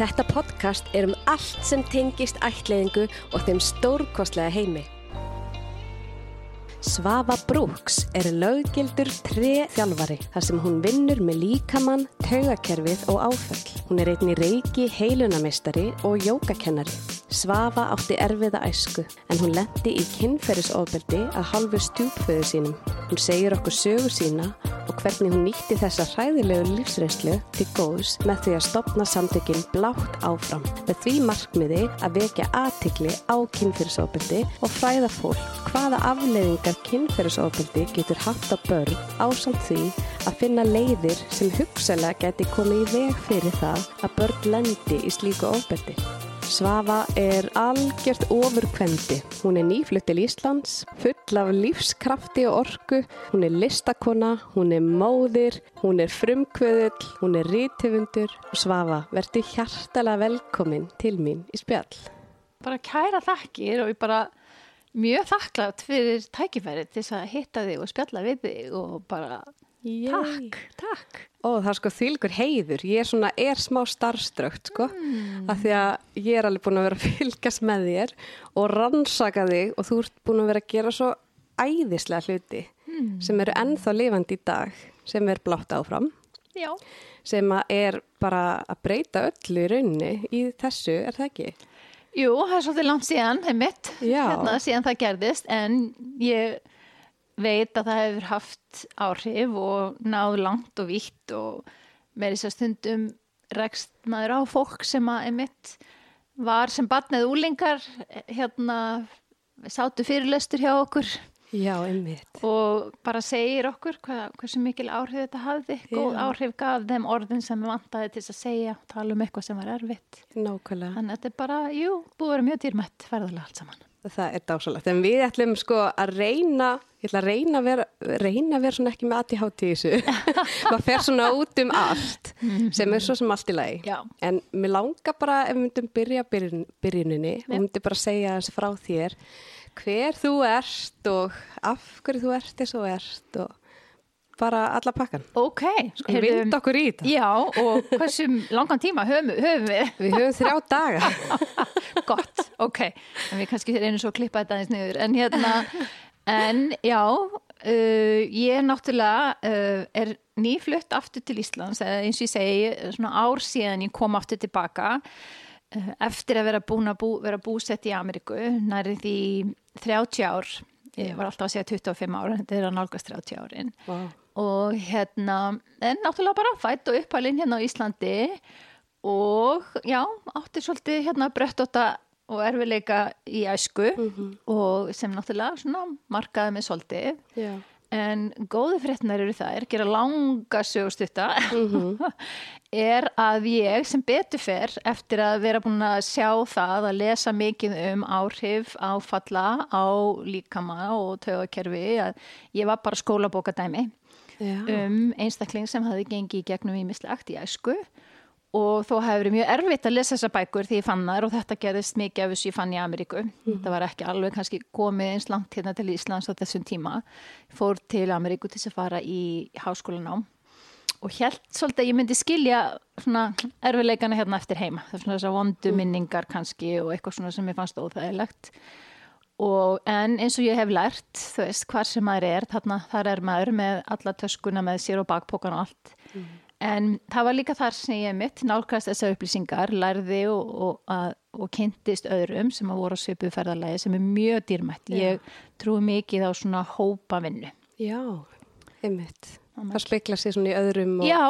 Þetta podcast er um allt sem tengist ætliðingu og þeim stórkostlega heimi. Svava Brooks er löggildur tre þjálfari þar sem hún vinnur með líkamann, taugakerfið og áföll. Hún er einni reiki heilunamestari og jógakennari. Svava átti erfiða æsku en hún lendi í kynferðisofbeldi að halvu stjúpföðu sínum. Hún segir okkur sögu sína og hvernig hún nýtti þessa hræðilegu lífsreynslu til góðs með því að stopna samtökinn blátt áfram. Með því markmiði að vekja aðtikli á kynferðisofbeldi og fræða fólk hvaða afleiðingar kynferðisofbeldi getur haft á börn ásamt því að finna leiðir sem hugsalega geti komið í veg fyrir það að börn lendi í slíku ofbeldi. Svafa er algjört ofurkvendi. Hún er nýflutt til Íslands, full af lífskrafti og orku. Hún er listakona, hún er móðir, hún er frumkvöðull, hún er rítifundur. Svafa, verður hjartalega velkomin til mín í spjall. Bara kæra þakkir og ég bara mjög þakklátt fyrir tækifæri til þess að hitta þig og spjalla við þig og bara Yay. takk, takk. Ó, það er sko þýlgur heiður. Ég er svona, er smá starfströkt, sko. Mm. Af því að ég er alveg búin að vera að fylgjast með þér og rannsaka þig og þú ert búin að vera að gera svo æðislega hluti mm. sem eru ennþá lifandi í dag, sem er blátt áfram. Já. Sem er bara að breyta öllu í raunni í þessu, er það ekki? Jú, það er svolítið langt síðan, það er mitt, hérna síðan það gerðist, en ég veit að það hefur haft áhrif og náð langt og vítt og með þess að stundum rekst maður á fólk sem að emitt var sem batnað úlingar hérna sátu fyrirlestur hjá okkur Já. Og bara segir okkur hvað, hversu mikil áhrif þetta hafði, góð áhrif gaf þeim orðin sem við vantaði til að segja, tala um eitthvað sem var erfitt. Nákvæmlega. Þannig að þetta er bara, jú, búið að vera mjög dýrmætt ferðarlega allt saman. Það er dásalagt, en við ætlum sko að reyna, ég ætla að reyna að vera, reyna að vera svona ekki með aðtíð hátt í þessu, maður fer svona út um allt sem er svo sem allt í lagi, Já. en mér langar bara ef við myndum byrja byrjun, byrjuninni og myndum bara segja þessi frá þér, hver þú ert og af hverju þú ert eins og ert og bara alla pakkan. Ok. Sko við vind okkur í þetta. Já, og hversu langan tíma höfum, höfum við? Við höfum þrjá daga. Gott, ok. En við kannski reynum svo að klippa þetta eins niður. En hérna, en já, uh, ég náttúrulega uh, er nýflutt aftur til Íslands, eins og ég segi, svona ár síðan ég kom aftur tilbaka uh, eftir að vera búin að bú, vera búsett í Ameríku, nærið í 30 ár ég var alltaf að segja 25 ára þetta er að nálgast 30 árin wow og hérna, en náttúrulega bara fætt og upphælinn hérna á Íslandi og já, átti svolítið hérna bröttóta og erfileika í æsku mm -hmm. og sem náttúrulega svona markaði með svolítið já. en góði fréttnar eru það er gera langa sögustutta mm -hmm. er að ég sem betur fer eftir að vera búin að sjá það að lesa mikið um áhrif áfalla á líkama og tögakerfi að ég var bara skólabókadæmi Já. um einstakling sem hafi gengið í gegnum ímislegt í æsku og þó hefur verið mjög erfitt að lesa þessa bækur því ég fann þar og þetta gerðist mikið af þessu ég fann í Ameríku. Mm. Það var ekki alveg kannski komið eins langt hérna til Íslands á þessum tíma. Ég fór til Ameríku til að fara í háskólanám og held svolítið að ég myndi skilja svona erfileikana hérna eftir heima. Það er svona þessar vondu minningar kannski og eitthvað svona sem ég fannst óþægilegt Og, en eins og ég hef lært, þú veist, hvar sem maður er, þarna þar er maður með alla töskuna með sér og bakpókan og allt. Mm. En það var líka þar sem ég mitt nálgast þessar upplýsingar, lærði og, og, og kynntist öðrum sem að voru á svipu ferðarlægi sem er mjög dýrmætt. Já. Ég trúi mikið á svona hópa vinnu. Já, einmitt. Það spekla sér svona í öðrum og Já.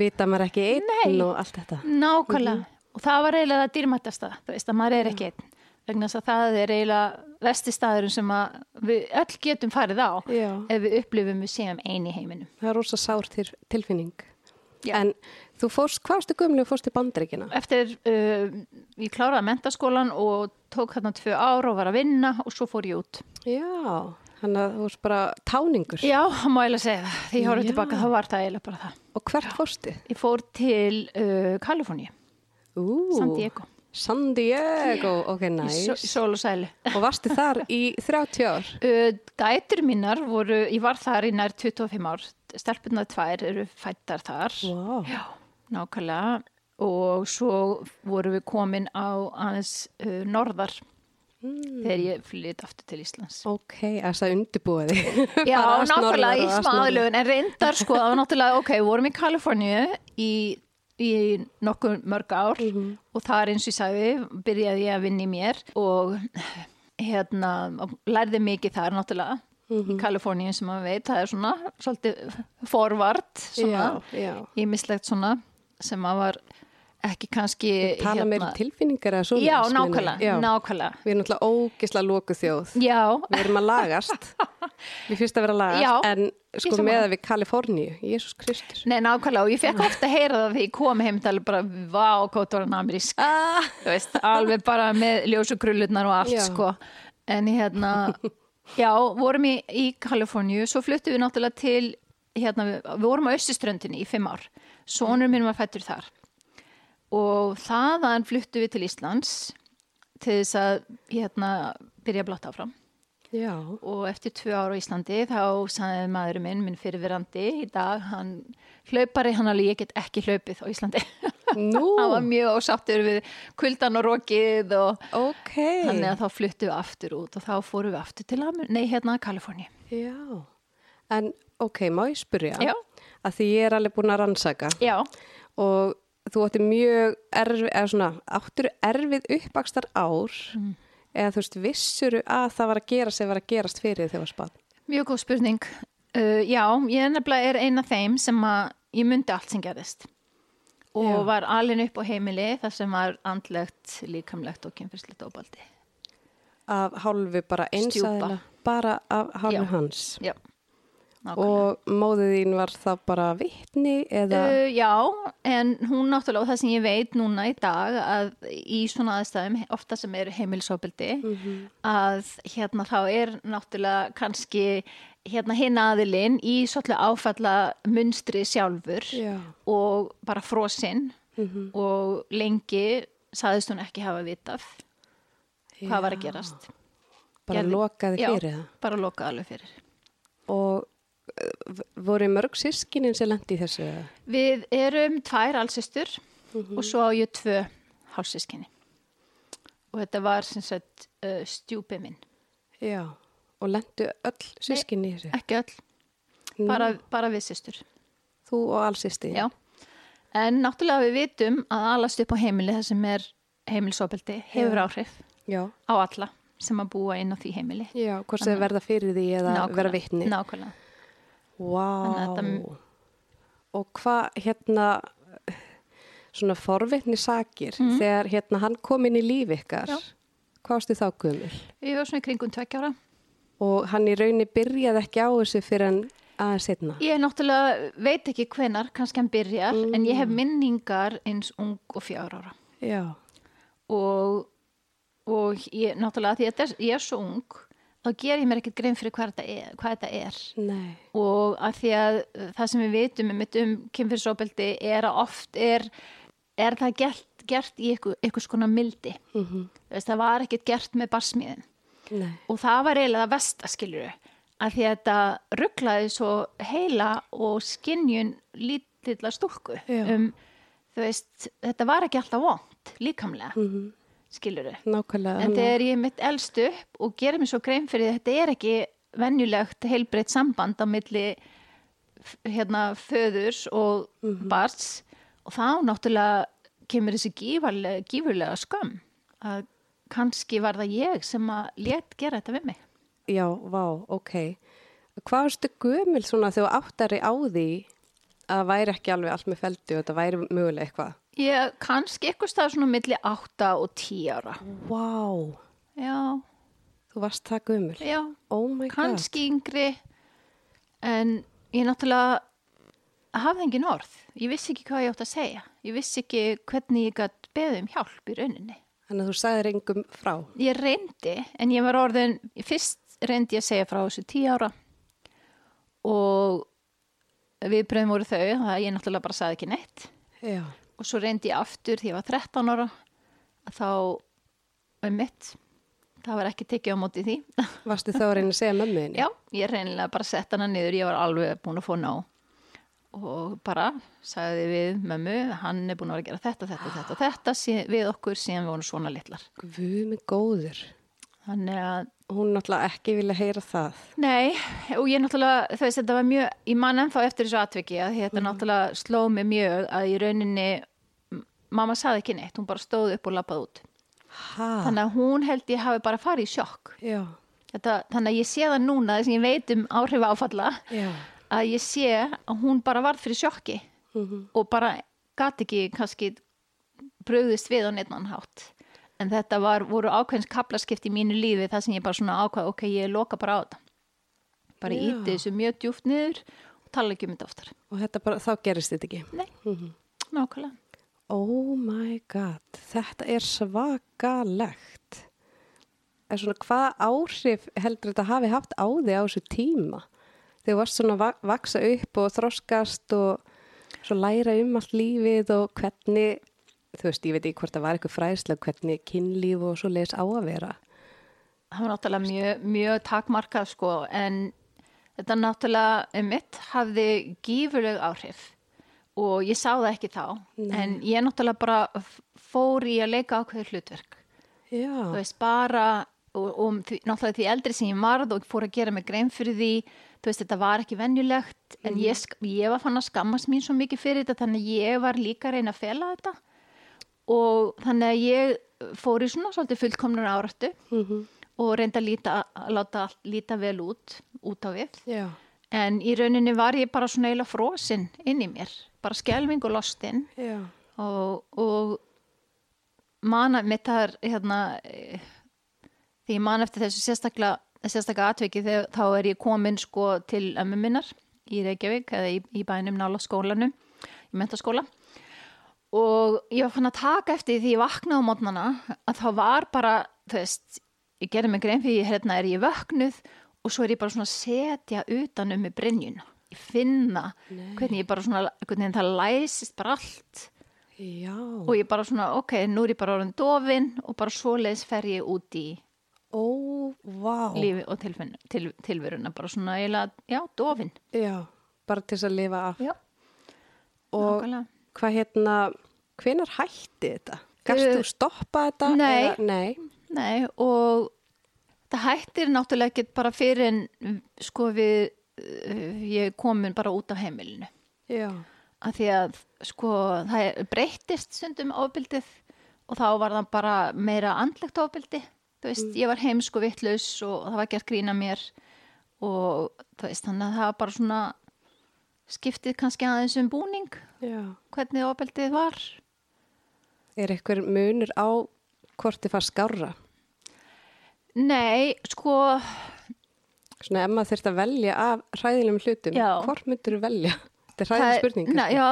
vita maður ekki einn Nei. og allt þetta. Nákvæmlega. Mm. Og það var eiginlega það dýrmættasta, þú veist, að maður er ekki einn vegna þess að það er eiginlega vestistæðurinn sem við öll getum farið á Já. ef við upplifum við séum eini heiminum. Það er rosa sár til, tilfinning. Já. En þú fórst, hvað varstu gömlega fórst í bandreikina? Eftir, uh, ég kláraði mentaskólan og tók þarna tvö ár og var að vinna og svo fór ég út. Já, þannig að þú fórst bara táningur. Já, það má eiginlega segja það. Því ég horfði tilbaka, þá var það eiginlega bara það. Og hvert fórstu? Ég fór til uh, Kaliforni, San Diego. San Diego, ok, nice. Í sól og sæli. Og varstu þar í 30 ár? Gætur mínar voru, ég var þar í nær 25 ár. Stelpunar tvær eru fættar þar. Wow. Já, nákvæmlega. og svo vorum við komin á aðeins uh, norðar þegar ég flytt aftur til Íslands. Ok, þess að undirbúa þig. Já, nákvæmlega í aðlögun, en reyndar sko, það var náttúrulega, ok, vorum í Kaliforníu í, í nokkuð mörg ár Mhm. og þar eins og ég sagði, byrjaði ég að vinna í mér og hérna, lærði mikið þar náttúrulega Mhm. í Kaliforníu sem maður veit, það er svona svolítið forvart, svona, ímislegt svona sem maður var ekki kannski Tala meira um tilfinningar eða svona. Já, nákvæmlega, nákvæmlega. Við erum náttúrulega ógislega lóku þjóð. Já, Við erum að lagast. Við fyrst að vera að lagast. Já, en sko með að við Kaliforníu, Jésús Kristur. Nei, nákvæmlega og ég fekk ofta að heyra það því ég kom heim til bara, vá, hvað var hann amerísk Ah. þú veist, alveg bara með ljósugrullunar og allt, Já. sko en hérna, já, vorum í, í Kaliforníu, svo fluttum við náttúrulega til, hérna, við, vorum á Östuströndinni í fimm ár, sonur minn var fættur þar og þaðan fluttum við til Íslands til þess að, hérna, byrja að blotta áfram Já. og eftir tvö ára á Íslandi þá sagði maðurinn minn, minn fyrirverandi í dag, hann hlaupari hann alveg, ég get ekki hlaupið á Íslandi hann var mjög ósáttur við kuldan og rokið og ok. þannig að þá fluttum við aftur út og þá fórum við aftur til nei, hérna Kaliforni Já. En ok, má ég spyrja? Já. Að því ég er alveg búin að rannsaka. já, og þú átti mjög erfið, eða svona, áttur erfið uppbakstar ár Mm. eða þú veist, vissuru að það var að gera sem var að gerast fyrir þegar það var spað mjög góð spurning. Uh, já, ég nefnilega er eina af þeim sem að ég myndi allt sem gerðist. Og Já. var alin upp á heimili þar sem var andlegt, líkamlegt og kynfyrslegt óbaldi af hálfu bara einsæðila bara af hálfu Já. hans? Já, nákvæmlega og móðið þín var það bara vitni eða Uh, já, en hún náttúrulega, og það sem ég veit núna í dag að í svona aðstæðum, ofta sem eru heimilisofbildi, að hérna þá er náttúrulega kannski hérna hinn aðilinn í svolítið áfalla munstri sjálfur Já. og bara frosinn og lengi saðist hún ekki hafa vitað hvað var að gerast. bara Gerði- lokaði Já, fyrir það bara lokaði alveg fyrir. og voru mörg sískinin sem lendi í þessu? Við erum tvær allsistur og svo á ég tvö hálsískinni. Og þetta var sem sagt uh, stjúpi minn. já, og lendu öll sískin í þessu Ekki öll, bara, bara við systur. þú og allsýsti Já. En náttúrulega við vitum að alast upp á heimili það sem er heimilisofbeldi hefur Já. áhrif já, á alla sem að búa inn á því heimili. já, hvort þau verða fyrir því eða vera vitni Nákvæmlega. Vá. Þetta- Og hvað hérna svona forvitni sakir þegar hérna hann kom inn í líf ykkar. Já. hvað ástu þá gömul? Ég var svona í kringum tveggjára. Og hann í raunni byrjaði ekki á þessu fyrir en aðeins setna. Ég náttúrulega veit ekki hvenar, kannski hann byrjar, en ég hef minningar eins ung og fjár ára. Já, og, og ég, náttúrulega því að ég er svo ung þá ger ég mér ekkert grein fyrir hvað þetta er, hvað þetta er. nei, og að því að það sem við vitum um, um kynfyrsóbeldi er að oft er, er það gert, gert í ykkur skona mildi mm Veist, það var ekkert gert með barsmiðin nei, og það var eiginlega það vestaskiljuru að því að þetta rugglaði svo heila og skinjun lítilla stúlku Já. um, þetta var ekki alltaf vond líkamlega, mm Mhm. Skiljuru nákvæmlega. En þegar ég er mitt elst upp og gerir mér svo grein fyrir þetta er ekki venjulegt heilbreytt samband á milli hérna föðurs og barns og þá náttúrulega kemur þessi gífurlega, gífurlega skömm að kannski var það ég sem að let gera þetta við mig. Já, vá, ok. Hvað varstu gömul svona þegar áttari á því að væri ekki alveg allt með feldi og þetta væri mögulega eitthvað? Ég kannski eitthvað stað svona milli 8 og 10 ára. Vá, Já, þú varst það gömul. já, Oh my god. kannski yngri en ég náttúrulega hafði engin orð ég vissi ekki hvað ég átt að segja ég vissi ekki hvernig ég gætt beðið um hjálp í rauninni Þannig að þú sagðir engum frá. ég reyndi en ég var orðin fyrst reyndi ég að segja frá þessu tíu ára og viðbröðum voru þau að ég náttúrulega bara sagði ekki neitt Já. Og svo reyndi ég aftur því ég var 13 ára að þá um mitt það var ekki tekið á móti því Varstu þá að reyna að segja mömmuðinni? Já, ég reynilega bara sett hana niður, ég var alveg búin að fá ná og bara sagði við mömmu, hann er búin að vera að gera þetta, þetta, þetta og þetta við okkur síðan við vorum svona litlar. Guð mig góður. Þannig að, Hún náttúrulega ekki vilja heyra það. nei, og ég náttúrulega, þú veist, þetta var mjög, ég man ennþá eftir þessu atviki að þetta náttúrulega sló mig mjög að í rauninni, mamma saði ekki neitt, hún bara stóð upp og lappaði út. Hæ? Þannig að hún held ég hafi bara farið í sjokk. Já, Þetta, þannig að ég sé það núna, þess að ég veit um áhrif áfalla, já. að ég sé að hún bara varð fyrir sjokki Mm og bara gati ekki kannski brugðist við á neittmann hátt. En þetta var, voru ákveðins kaplaskipt í mínu lífi þar sem ég bara svona ákvað, ok, ég loka bara á þetta. Bara íti þessu mjög djúft niður og tala ekki um þetta oftar. Og þetta bara, þá gerist þetta ekki. Nei, nákvæmlega. Oh my god, þetta er svakalegt. En svona hvað áhrif heldur þetta hafi haft á þig á þessu tíma? Þegar þú varst svona að va- vaksa upp og þroskast og svo læra um allt lífið og hvernig, þú veist, ég veit ekki hvort það var eitthvað fræðslega, hvernig kynlíf og svo leis á að vera. Það var náttúrulega mjög, mjög takmarkað sko en þetta náttúrulega mitt hafði gífurleg áhrif. Og ég sá það ekki þá en ég náttúrulega bara fór í að leika ákveður hlutverk. Þú Já, veist bara og, og náttúrulega því eldri sem ég varð og fór að gera mig grein fyrir því þú veist þetta var ekki venjulegt en ég, sk- ég var fann að skammast mín svo mikið fyrir þetta þannig ég var líka að reyna að fela þetta og þannig að ég fór í svona svolítið fullkomnur áratu Mhm. og reynda að, líta, láta allt líta vel út út á við. Já, en í rauninni var ég bara svona eiginlega frosinn inn í mér bara skelving og lostinn. Og, og mana mitt það er hérna því ég man eftir þessu sérstaklega sérstaklega atviki þegar þá er ég komin sko til ömmu minnar í Reykjavík eða í, í bænum nála skólanum í mentaskóla og ég var fann að taka eftir því ég vaknaði á mótnana að þá var bara þú veist, ég gerði mig grein fyrir hérna er ég vöknuð og svo er ég bara svona að setja utan um með brinjuna ég finna Nei. hvernig ég bara svona hvernig það læsist bara allt já. og ég bara svona, ok, nú er ég bara orðin dofin og bara svoleiðis fer ég út í Ó, vá. lífi og tilfinn, til, tilveruna, bara svona eiginlega, já, dofin. Já, bara til þess að lifa af. Já, Og nákvæmlega. Hvað hérna, hvenar hætti þetta? Gast Uh, þú stoppa þetta? nei. Nei. Nei, og það hættir náttúrulega ekki bara fyrir en sko við, uh, ég komin bara út af heimilinu. Já. Af því að sko það breyttist stundum ofbildið og þá var það bara meira andlegt ofbildi. Þú veist, ég var heimsku vittlaus og það var gert grína mér og þú veist, þannig að það var bara svona skiptið kannski aðeins um búning, Já. Hvernig ofbildið var. Er eitthvað munur á hvort þið far skára? Nei, sko, Svona ef maður þurft að velja af hræðilegum hlutum, Já. hvort myndur þú velja? Þetta er hræðileg spurning. Na, já,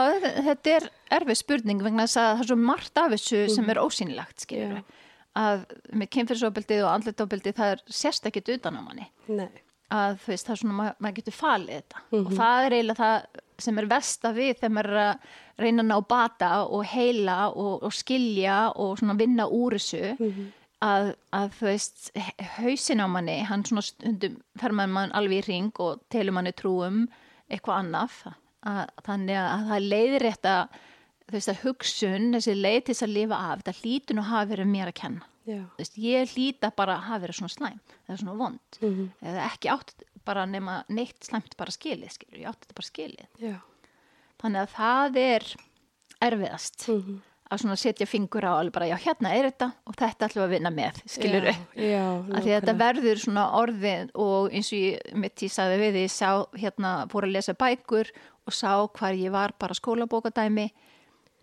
þetta er erfið spurning vegna þess að það er svo margt af þessu sem er ósýnilegt, skilur Já. að með kynfyrsofbildið og andletofbildið það er sérst ekkit utan á manni Nei. Að þú veist, það er svona, ma maður getur falið þetta. Og það er eiginlega það sem er versta við þegar maður er að reyna að ná bata og heila og, og skilja og svona vinna úr þessu að, að þú veist hausin á manni, hann svona stundum fer maður mann alveg í ring og telur manni trúum eitthvað annaf að, þannig að það leiðir rétt að þú veist að hugsun, þessi leið til þess að lifa af, þetta hlýtur nú hafa verið mér að kenna Veist, ég hlýta bara að hafa verið svona slæm eða svona vond Mhm. eða ekki átt bara nema neitt slæmt bara skilið skilur, ég átti þetta bara skilið Já. þannig að það er erfiðast Mhm. að svona setja fingur á alveg bara já hérna er þetta og þetta ætlum við að vinna með skilur já að því að þetta verður svona orðið og eins og ég mitt ég sagði við því, sá hérna fór að lesa bækur og sá hvar ég var bara skólabókadæmi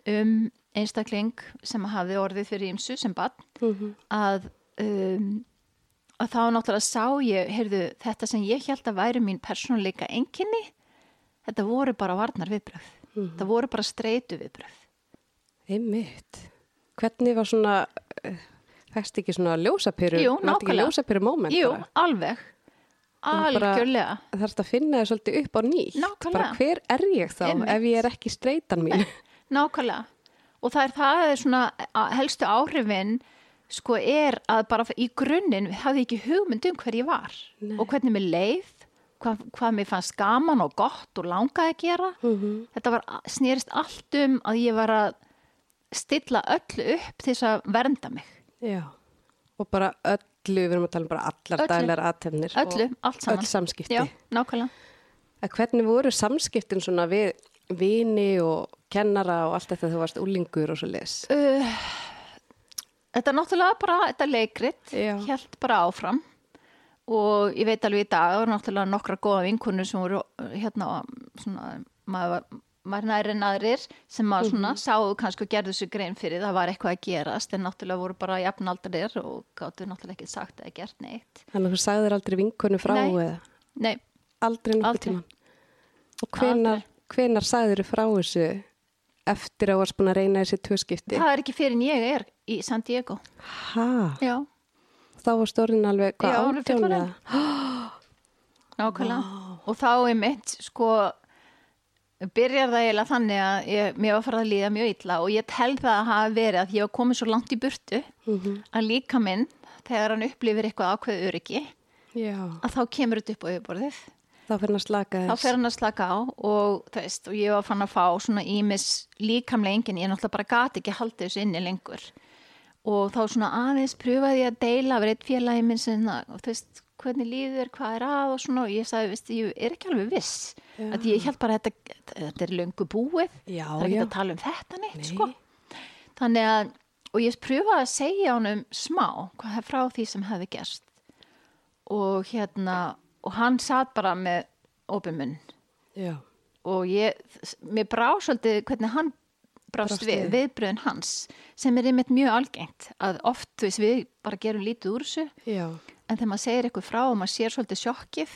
um einstakling sem hafði orðið fyrir ímsu sem bann Mhm. að, um, að þá náttúrulega sá ég, heyrðu, þetta sem ég held að væri mín persónleika enginni, þetta voru bara varnar viðbröð. Mhm. Það voru bara streitu viðbröð. Einmitt. Hvernig var svona, uh, fæst ekki svona ljósapyru, Jú, nákvæmlega. ljósapyru Jú, bara? alveg. Algjörlega. Það þarf að finna það svolítið upp á nýtt. Nákvæmlega. Bara hver er ég þá Einmitt. ef ég er ekki streitan mín? Nákvæmlega. Og það er það er svona helstu áhrifin sko er að bara í grunninn hafði ekki hugmynd um hver ég var Nei. og hvernig mér leið, hvað, hvað mér fannst gaman og gott og langaði að gera Mhm. þetta var, snýrist allt um að ég var að stilla öllu upp til þess að vernda mig Já. Og bara öllu, við erum að tala um bara allar daglegar aðtefnir. öllu, allt saman Öll samskipti. já, nákvæmlega Að hvernig voru samskiptin svona við vini og kennara og allt þetta þú varst úlingur og svo les? uh, þetta er náttúrulega bara þetta leikrit, Já. held bara áfram og ég veit alveg í dag það voru náttúrulega nokkra góða vinkunur sem voru hérna svona, maður var næri en aðrir sem maður svona Mhm. sáu kannski og gerðu sér grein fyrir það var eitthvað að gerast en náttúrulega voru bara jafnaldarir og gáttu náttúrulega ekki sagt eða gert neitt Þannig að þú sagðir aldrei vinkonu frá Nei. eða Nei, aldrei Aldrei. Og hvenar, hvenar sagðir þú frá þessu eftir að varst búin að reyna þessi tvö skipti? það er ekki fyrir en ég er í San Diego Ha? Já, Þá var stórinn alveg, hvað, eða? nákvæmlega og þá er mitt sko byrjar það eiginlega þannig að ég, mér var farið að líða mjög illa og ég tel það að hafa verið að ég var komið svo langt í burtu Mhm. að líka minn þegar hann upplifir eitthvað ákveð öryggi Já, að þá kemur þetta upp á yfirborðið þá fyrir hann að slaka þá þess. fer hann að slaka á og, þú veist, og ég var fann að fá svona ímis líkamlega engin, ég náttúrulega bara gati ekki haldið þessu inni lengur og þá svona aðeins pröfaði ég að deila við eitt félagi minn sem og þú veist, hvernig líður, hvað er að og svona og ég sagði, veist, ég er ekki alveg viss Já. að ég held bara að þetta, þetta er löngu búið Já, það er ekki já. að tala um þetta neitt, Nei. sko þannig að, og ég pröfaði að segja honum smá, hvað er frá því sem hefði gerst og hérna, og hann satt bara með opin munn. Já, og ég, mér brá svolítið hvernig hann brást við, við. viðbröðin hans sem er einmitt mjög algengt að oft þú veist, við bara gerum lítið úr þessu. Já. en þegar maður segir eitthvað frá og maður sér svolítið sjokkið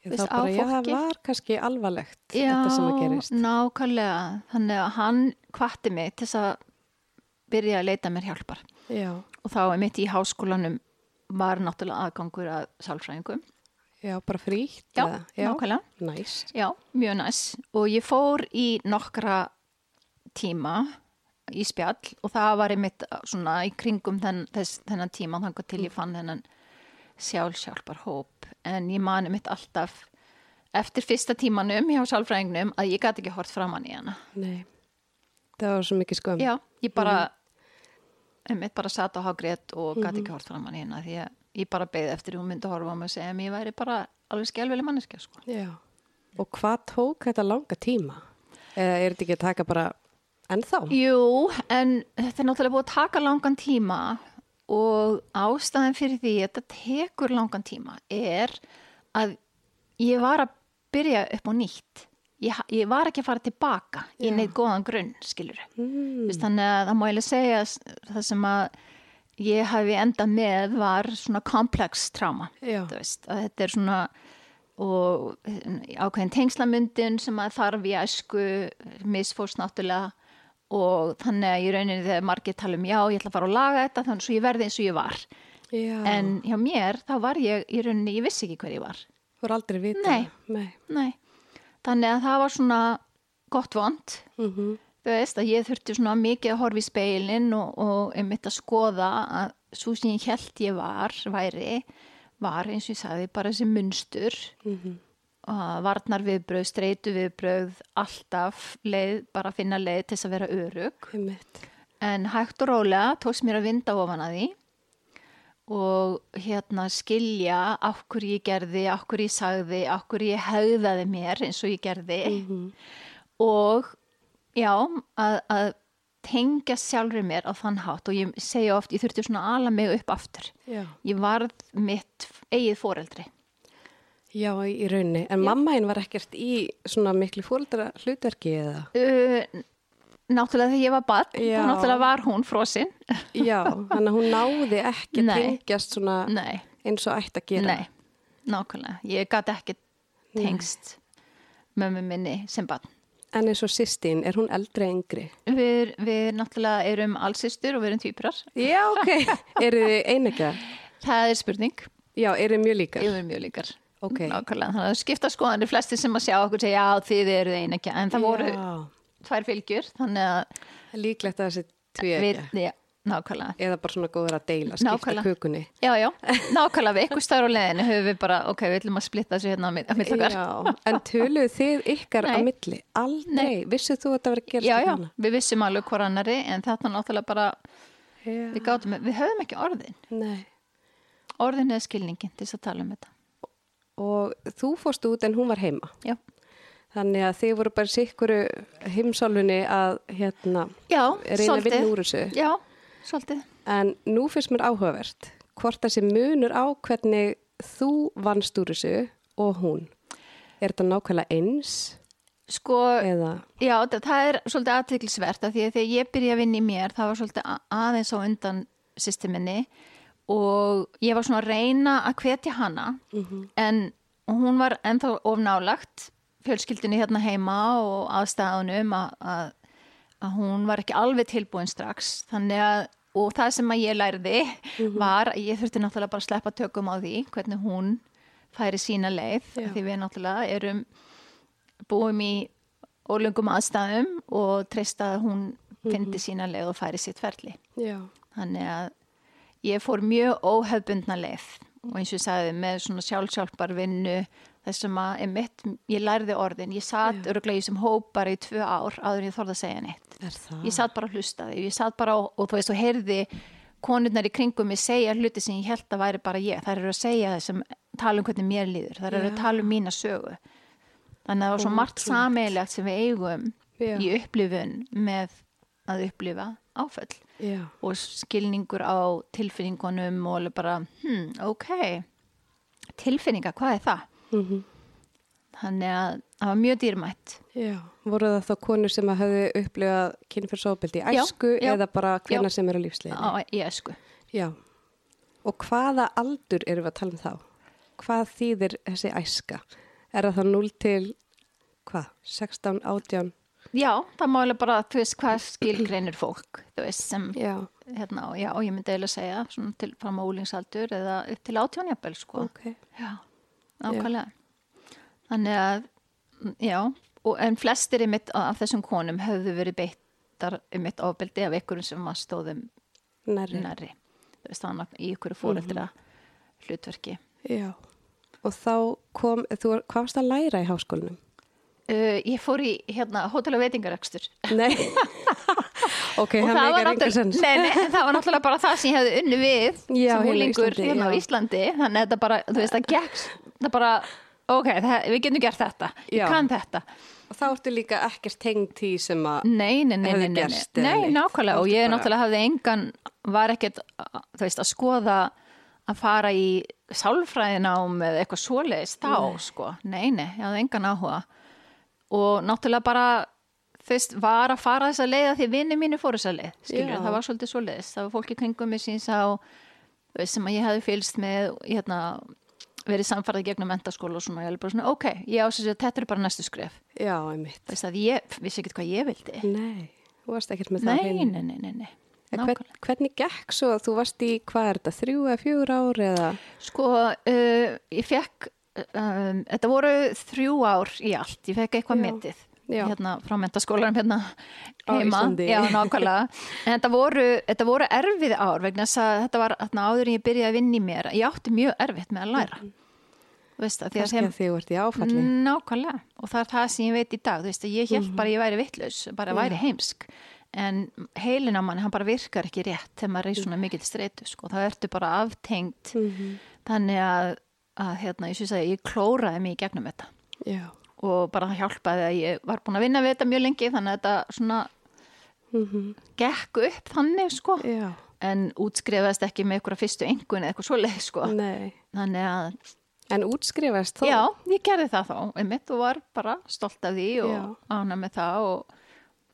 Ég Veist, þá bara, já, það var kannski alvarlegt þetta sem að gerist. nákvæmlega. Þannig að hann kvatti mig til þess að byrja að leita mér hjálpar. Já, og þá er mitt í háskólanum var náttúrulega aðgangur að sálfræðingum já, bara frítt. já, eða? nákvæmlega Næs. Já, mjög næs og ég fór í nokkra tíma í spjall og það var einmitt svona í kringum þenn, þess, þennan tíma þangar til ég fann þennan sjálfsjálfar hóp en ég mani mitt alltaf eftir fyrsta tímanum hjá sálfræðingnum að ég gæti ekki hort framann í hana Nei, það var svo mikið skömm. Já, ég bara einmitt bara satt á hágrét og gæti ekki hort framann í hana því að ég bara beði eftir hún myndi horfa á mig og segja að ég væri bara alveg skelveli manneskja sko. Og hvað tók þetta langa tíma? Eða er þetta ekki að taka bara ennþá? Jú, en þetta er náttúrulega búið að taka langan tíma og ástæðan fyrir því að þetta tekur langan tíma er að ég var að byrja upp á nýtt. Ég, ég var ekki að fara tilbaka í neitt góðan grunn, skilur. Mm. Þannig að það má eiginlega segja að það sem að ég hafi endað með var svona komplex tráma. Að þetta er svona og ákveðin tengslamyndin sem að þarf í æsku misfórst náttúrulega og þannig að í rauninni þegar margir tala um já, ég ætla að fara að laga þetta þannig svo ég verði eins og ég var Já. en hjá mér þá var ég í rauninni, ég vissi ekki hver ég var Þú er aldrei vita. Nei. Nei. Nei, þannig að það var svona gott vond Mm -hmm. Þú veist að ég þurfti svona mikið að horfa í speilin og, og einmitt að skoða að svo sem ég held ég var væri, var eins og ég sagði bara þessi munstur Mhm. og varnar viðbröð, streitu viðbröð alltaf leið, bara finna leið til þess að vera örug Einmitt. en hægt og rólega tókst mér að vinda ofan að því og hérna skilja okkur ég gerði, okkur ég sagði okkur ég hegðaði mér eins og ég gerði Mhm. og já, að, að tengja sjálfur mér á þann hátt og ég segja oft, ég þurfti svona ala mig upp aftur. Já. Ég varð mitt eigið foreldri. Já, í rauninni. En mamma einn var ekkert í svona miklu fóreldra hlutverki eða? Uh, náttúrulega þegar ég var barn, Já. þá náttúrulega var hún frosinn. Já, þannig að hún náði ekki Nei. tengjast svona Nei, eins og ætti að gera. nei, nákvæmlega. Ég gæti ekki tengst mömmu minni sem barn. En eins og sýstin, er hún eldri eða yngri? Við, við náttúrulega erum allsistur og við erum týpurar. Já, ok. eru þið einegja? Það er spurning. Já, eru þið mjög líkar? Við erum mjög líkar. Ok. Nákvæmlega, þannig að skipta skoðanir flestir sem að sjá okkur segja já þið eruð einekja en það voru Já, tvær fylgjur þannig að líklegt að þessi tví við, ekki. já, nákvæmlega. Eða bara svona góður að deila, skipta Nákvæmlega. kukunni. Já, já, nákvæmlega við ykkur staður á leðinu höfum við bara, ok, við ætlum að splitta þessu hérna á mitt- á milli okkar. Já, en töluðu þið ykkar á Nei. milli? Aldrei, vissuð þú að þetta verið að gerast Já, við já, hana? við vissum alveg hver annari en þetta náttúrulega bara, Já. við gátum, við höfum ekki orðin, Nei. orðin eða skilningin til þess að tala um þetta. Og þú fórst út en hún var heima. Já, Þannig að þið voru bara sikkuru heimsálfunni að hérna, já reyna að vinna úr þessu. Já, svolítið. En nú finnst mér áhugavert hvort þessi munur á hvernig þú vannst úr þessu og hún. Er þetta nákvæmlega eins Sko, eða? Já, það, er svolítið aðtiklisvert að því að þegar ég byrja að vinna í mér það var svolítið aðeins á undan systeminni og ég var svona að reyna að hvetja hana en hún var ennþá ofnálagt fjölskyldinu hérna heima og aðstæðunum að, að, hún var ekki alveg tilbúin strax þannig að og það sem að ég lærði var að ég þurfti náttúrulega bara að sleppa tökum á því hvernig hún færi sína leið því við náttúrulega erum búum í ólöngum aðstæðum og treysta að hún fyndi sína leið og færi sitt ferli. Já. Þannig að ég fór mjög óhefbundna leið og eins og ég sagði með svona sjálfsjálfbar vinnu þessum að ég lærði orðin, ég satt öruglega í þessum hóp bara í tvö ár áður en ég þorði að segja neitt. Ég satt bara að hlusta því, ég satt bara og, og þú veist og heyrði konurnar í kringum mig segja hluti sem ég held að væri bara ég. Það eru að segja þessum, tala um hvernig mér líður, það eru að tala um mína sögu. Þannig að það var svo margt sameilegt sem við eigum Já. í upplifun með að upplifa áföll Já. og skilningur á tilfinningunum og alveg bara, hmm, ok, tilfinninga, hvað er það? Mm Þannig að það var mjög dýrmætt. Já. Voru það þá konur sem að höfðu upplifað kynfyrsóbildi í Já, æsku já. eða bara hvena Já. sem eru? Á, í esku. Já. Og hvaða aldur erum við að tala um þá? Hvað þýðir þessi æska? Er það þá 0 til, hvað, 16, 18? Já, það má alveg bara, þú veist, hvað skilgreinir fólk, þú veist, sem, Já. hérna, já, ég myndi eiginlega segja, svona til fram á úlingsaldur eða upp til átjónjabel, sko. Ok. Já, nákvæmlega. Þannig að, mm, já, og, en flestir af þessum konum höfðu verið beittar mitt ofbeldi af ykkurum sem var stóðum Nærri. nærri. Þú veist, þannig í ykkur fóreldra hlutverki. Já. Og þá kom, þú, hvað varst að læra í háskólinum? Uh, ég fór í, hérna, hótel og veitingarekstur. Nei. ok, og það var, nei, nei, það var náttúrulega bara það sem ég hefði unni við Já, sem hérna á úlingur Íslandi, hérna á já. Íslandi þannig að þetta bara, þú veist, það gekk það bara, ok, það, við getum gert þetta. Já. ég kann þetta. Og þá ertu líka ekkert tengd því sem að, nei, nei, nei, Hefði nei, nei, gerst eða nei neitt. nákvæmlega. Og ertu ég bara- náttúrulega hafði engan var ekkert, þú veist, að skoða að fara í sálfræðinám eða eitthvað svoleiðis þá, sko, nei, nei, ég hafði engan áhuga. Og náttúrulega bara þú veist, var að fara þessa leið að því vinni mínu fóru þessa leið, skilur, Já. það var svolítið svoleiðis, það var fólki kringum mig síns á þú veist, sem að ég hefði fylgst með hérna, verið samfarið gegnum mentaskóla og svona, ég hefði bara svona, ok, ég ásins að þetta er bara næstu skref, já, einmitt. veist að ég vissi ekkert hvað ég vildi Nei, þú varst ekkert með það nei, hreinu. nei, nei, nei, nei. Nákvæmlega. Hvern, hvernig gekk svo? Þú varst í, hvað er þetta, þrjú eða fjögur ár eða? Sko, uh, ég fekk, um, þetta voru þrjú ár í allt, ég fekk eitthvað metið Já. hérna frá mentaskólarum hérna heima. Já, nákvæmlega. En þetta voru, þetta voru erfið ár vegna þess að þetta var hérna, áður en ég byrjaði að vinna í mér. Ég átti mjög erfitt með að læra. Þú veist að því að að þið vart í áfalli. Nákvæmlega. Og það er það sem ég veit í dag. Veist ég held bara að ég væri vittlaus, bara væri heimsk. En heilin á manni, hann bara virkar ekki rétt þegar maður er í svona mikill streitu, sko. Það ertu bara aftengt Mhm. þannig að, að hérna, ég að ég klóraði mig í gegnum þetta Já. og bara það hjálpaði að ég var búin að vinna við þetta mjög lengi þannig að þetta svona Mm gekk upp þannig sko Já. en útskrifaðist ekki með eitthvað fyrstu engun eða eitthvað svoleið sko Nei. þannig að, En útskrifast þó? já, ég gerði það þá. Einmitt og var bara stolt af því og ána með það og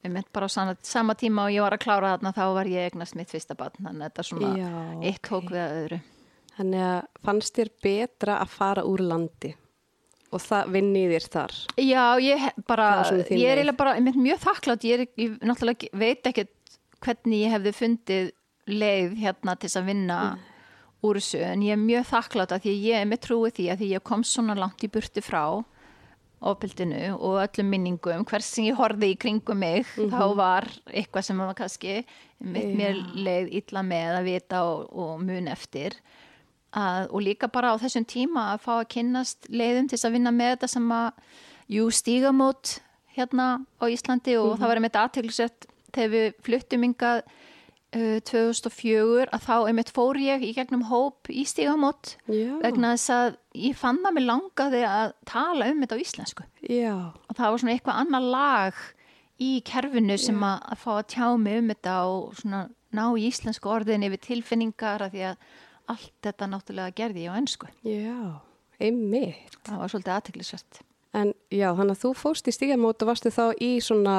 einmitt bara á sama, sama tíma og ég var að klára þarna þá var ég eignast mitt fyrsta barn. Þannig að þetta svona Já, eitt tók við að öðru. Þannig að fannst þér betra að fara úr landi og það vinni þér þar? Já, ég bara, ég er eiginlega bara einmitt mjög þakklátt, ég, ég náttúrulega veit ekkert hvernig ég hefði fundið leið hérna til þess að vinna úr þessu, en ég er mjög þakklátt að því ég er með trúið því að því ég kom svona langt í burti frá ofbildinu og öllum minningum hvers sem ég horfði í kringum mig þá var eitthvað sem var kannski mitt mér leið illa með að vita og, og mun eftir. Að, og líka bara á þessum tíma að fá að kynnast leiðum til að vinna með þetta sem að jú stígamót hérna á Íslandi og það var einmitt aðteglisett þegar við fluttum yngað 2004 að þá einmitt fór ég í gegnum hóp í stígamót vegna þess að ég fann að mér langaði að tala um þetta á íslensku Já. og það var svona eitthvað annar lag í kerfinu sem að, að fá að tjá mig um þetta og svona ná í íslensku orðin yfir tilfinningar af því að allt þetta náttúrulega gerði ég á ennsku. Já. Einmitt. Það var svolítið aðteglisvært. En já, þannig að þú fóst í stígamót og varstu þá í svona,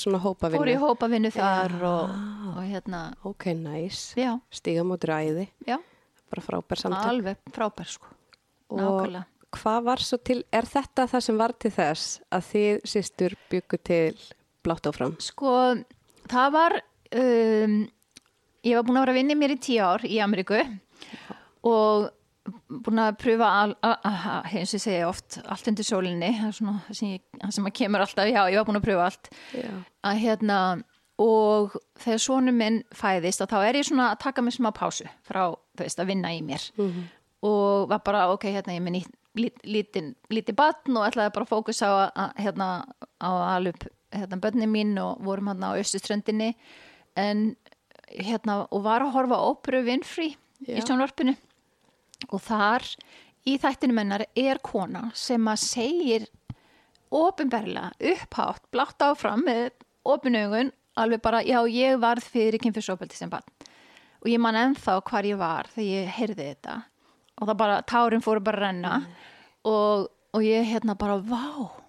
svona hópavinnu. Fór í hópavinnu þar og, og hérna, Ok, næs. já, Stígamót er æði. já, Bara frábær samtök. alveg frábær sko. Og Nákvæmlega. hvað var svo til, er þetta það sem var til þess að þið sýstur byggu til blátt áfram? Sko, það var, um, ég var búin að vera að vinna mér í tíu ár í Ameríku og búin að pröfa eins og ég segja oft allt undir sólinni, er svona sem, ég, sem að kemur alltaf, já, ég var búin að pröfa allt. Já. að hérna og þegar sonu minn fæðist þá er ég svona að taka mig smá pásu frá, veist, að vinna í mér. Og var bara, ok, hérna ég minn lítið líti batn og ætlaði bara að fókusa á að, hérna, á alveg hérna, bönni mín og vorum hérna á Östuströndinni en hérna, og var að horfa á óperu Winfrey í sjónvarpinu og þar í þættinu mennar er kona sem að segir ofinberlega upphátt, blátt áfram með opinaugun, alveg bara já, ég varð fyrir kynfyrsopeldi sem barn. Og ég man ennþá hvar ég var þegar ég heyrði þetta. Og það bara, tárin fóru bara að renna. Og, og ég hérna bara, vá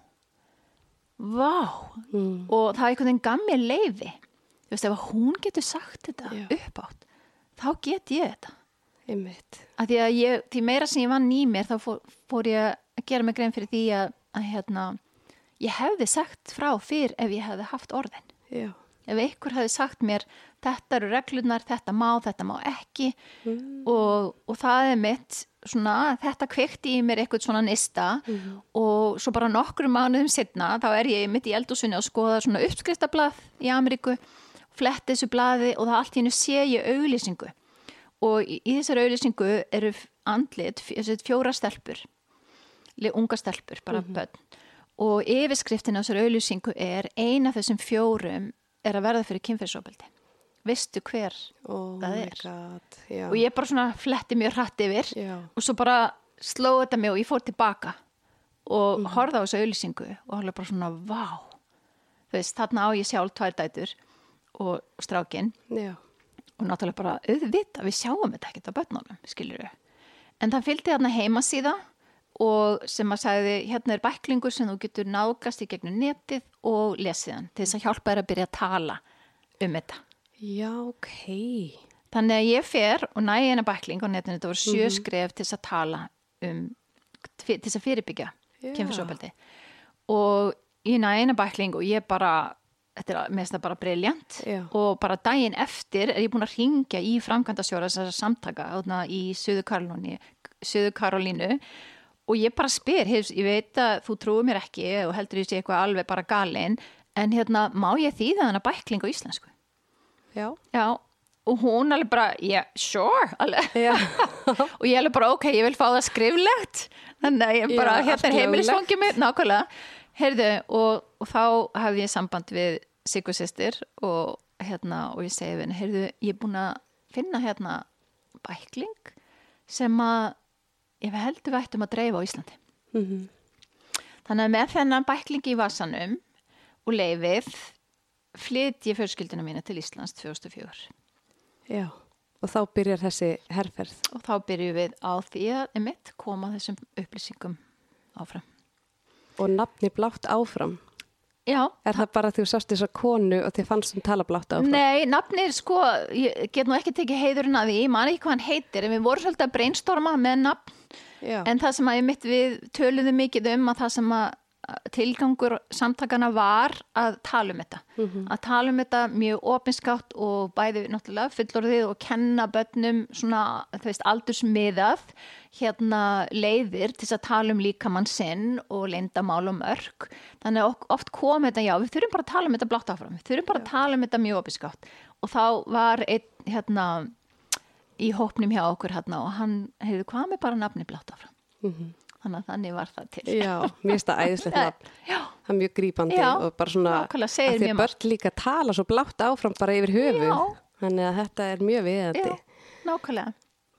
vá. Mm. og það er einhvern veginn gaf mér leifi þú veist, ef hún getur sagt þetta Já. uppátt, þá get ég þetta Einmitt. að því að ég, því meira sem ég vann í mér þá fór, fór ég að gera mig grein fyrir því að, að hérna, ég hefði sagt frá fyrr ef ég hefði haft orðin. Já. ef einhver hefði sagt mér þetta eru reglunar, þetta má, þetta má ekki. Og, og það er mitt svona, þetta kveikti í mér eitthvað svona nista og svo bara nokkrum mánuðum setna þá er ég mitt í eldúsunni að skoða svona uppskriftablað í Ameríku fletti þessu blaði og það allt í hennu sé ég auglýsingu og í, í þessari auglýsingu eru andlit, fjóra stelpur unga stelpur, bara börn og yfirskriftin á þessari auglýsingu er eina af þessum fjórum er að verða fyrir kynferðsóbeldi veistu hver Oh Það er. god. Og ég bara svona fletti mjög hratt yfir Já. og svo bara sló þetta mig og ég fór tilbaka og mm. horfði á þessu auðlýsingu og horfði bara svona, vá þú veist, þarna á ég sjálf tvær dætur og strákin Já. Og náttúrulega bara auðvita, við sjáum þetta ekkert á börnunum, skilur við en það fylgdi þarna heimasíða og sem að sagði, hérna er bæklingur sem þú getur náðgast í gegnum netið og lesiðan til þess að hjálpa þér að byrja að tala um þetta. Já, ok. Þannig að ég fer og næ eina bækling á netinu, þetta voru sjö skref til þess að tala um, til þess að fyrirbyggja Já. kynfyrsofbeldi og ég næ eina bækling og ég bara, þetta er mest það bara briljant og bara daginn eftir er ég búin að ringja í framkvæmdastjóra þessar samtaka þarna í Suðu Karolínu, og ég bara spyr, hefs, ég veit að þú trúir mér ekki og heldur ég sé eitthvað alveg bara galinn en hérna, má ég þýða þennan bækling á íslensku? Já. Já, og hún alveg bara, yeah, sure og ég alveg bara, ok, ég vil fá það skriflegt. Þannig að ég bara, Já, hérna er heimilisfangið mitt nákvæmlega, heyrðu og, og þá hafði ég samband við Sigur sýstir og hérna og ég segi við henni, heyrðu, ég er búin að finna hérna bækling sem að ég heldur við ættum að dreifa á Íslandi Mhm. Þannig að með þennan bæklingi í vasanum og leifið flytt ég fjölskyldina mína til Íslands 2004 Já. Og þá byrjar þessi herferð. og þá byrjum við á því að koma þessum upplýsingum áfram. Og nafni blátt áfram. Já, Er það bara því þú sást þess að konu og þið fannst hún tala blátt áfram? nei, nafnir sko, ég get nú ekki tekið heiðurinn að því, ég man ekki hvað hann heitir, en við vorum svolítið að brainstorma með nafn, Já. en það sem að emitt við töluðum mikið um að það sem að, tilgangur samtakana var að tala um þetta. Mhm. að tala um þetta mjög opinskátt og bæði náttúrulega fullorðið og kenna börnum svona, veist, aldursmiðað hérna leiðir til að tala um líkamann sinn og leyndamál og mörg þannig að oft kom þetta, já, við þurfum bara að tala um þetta blátt áfram, við þurfum bara að tala um þetta mjög opinskátt. Og þá var einn hérna í hópnum hjá okkur hérna og hann hefði hvað með bara nafni blátt áfram þannig að þannig var það til. Já, mér finnst það æðislegt Það er mjög grípandi Já, og bara svona að því börn líka tala svo blátt áfram bara yfir höfu. Þannig að þetta er mjög viðandi. nákvæmlega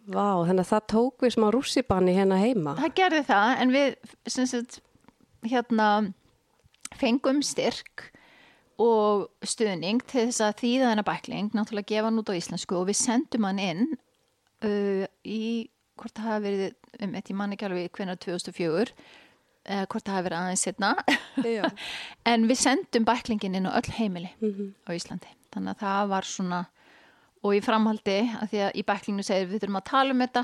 Vá, þannig að það tók við smá rússibanni hérna heima. það gerði það en við sagt, hérna fengum styrk og stuðning til þess að þýða þennan bækling náttúrulega gefa hann út á íslensku og við sendum hann inn uh, í hvort það hafi verið um eitt ég man ekki alveg hvenær 2004 uh, hvort það hafi verið aðeins setna en við sendum bæklingin inn á öll heimili Mhm. á Íslandi. Þannig að það var svona og í framhaldi að því að í bæklinginu segir við þurfum að tala um þetta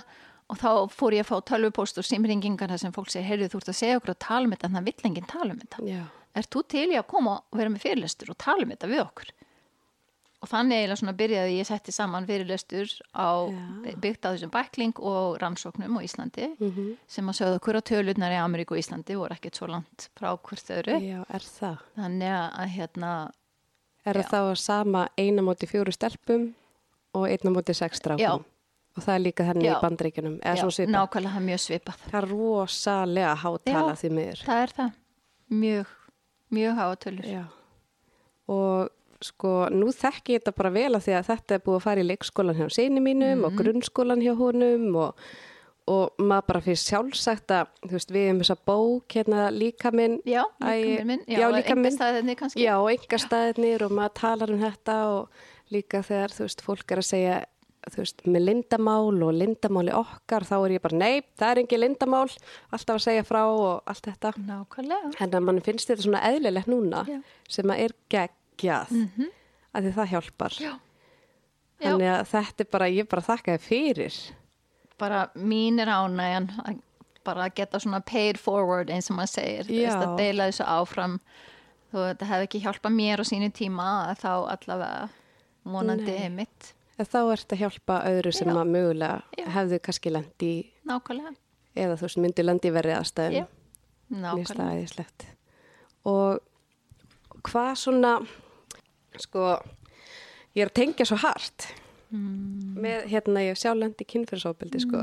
og þá fór ég að fá tölvupost og simringingar þar sem fólk segir, heyrðu þú ert að segja okkur að tala um þetta en það vill enginn tala um þetta. Er þú til í að koma og vera með fyrirlestur og tala um þetta við okkur og þannig eiginlega svona byrjaði ég setti saman fyrirlestur á Já. byggt á þessum bækling og rannsóknum á Íslandi Mhm. sem að sögðu að tölurnar í Ameríku og Íslandi voru ekkert svo langt frá hvort öðru Já, er það? þannig að hérna Er það Já. þá sama eina móti fjóru stelpum og einna móti sex strákum? Já. Og það er líka Já. í bandreikunum, eða já, svo svipa. nákvæmlega mjög svipað Það er rosalega hátala Já. því miður. það er það mjög, mjög háa tölur Já. Og sko, nú þekki ég þetta bara vel að því að þetta er búið að fara í leikskólan hjá sinni mínum Mhm. og grunnskólan hjá honum og, og maður bara fyrir sjálfsagt að, þú veist, við hefum þessa bók hérna líka minn. já, líka minn já, já, líka minn. Já, og enga staðirnir og maður talar um þetta og líka þegar, þú veist, fólk er að segja, þú veist, með lindamál og lindamáli okkar, þá er ég bara, nei, það er engin lindamál, alltaf að segja frá og allt þetta. nákvæmlega En að mann finnst þetta svona eðlilegt núna Já. sem að er geggjað Mhm. að því það hjálpar. já. Þannig að þetta er bara, ég bara þakka þið fyrir. bara mín er ánægjan að bara geta svona paid forward eins og maður segir, þú veist, Já. að deila þessu áfram þó þetta hefði ekki hjálpað mér á sínu tíma að þá allavega vonandi Nei. mitt En þá ert að hjálpa öðru sem Já. að mögulega Já. hefðu kannski lendi nákvæmlega, eða þú veist, myndu lendi verið aðstæðum. já, það nákvæmlega. Og hvað svona, sko, ég er að tengja svo hart. Mm. með, hérna, ég sjálflendi kynfyrsópildi, sko,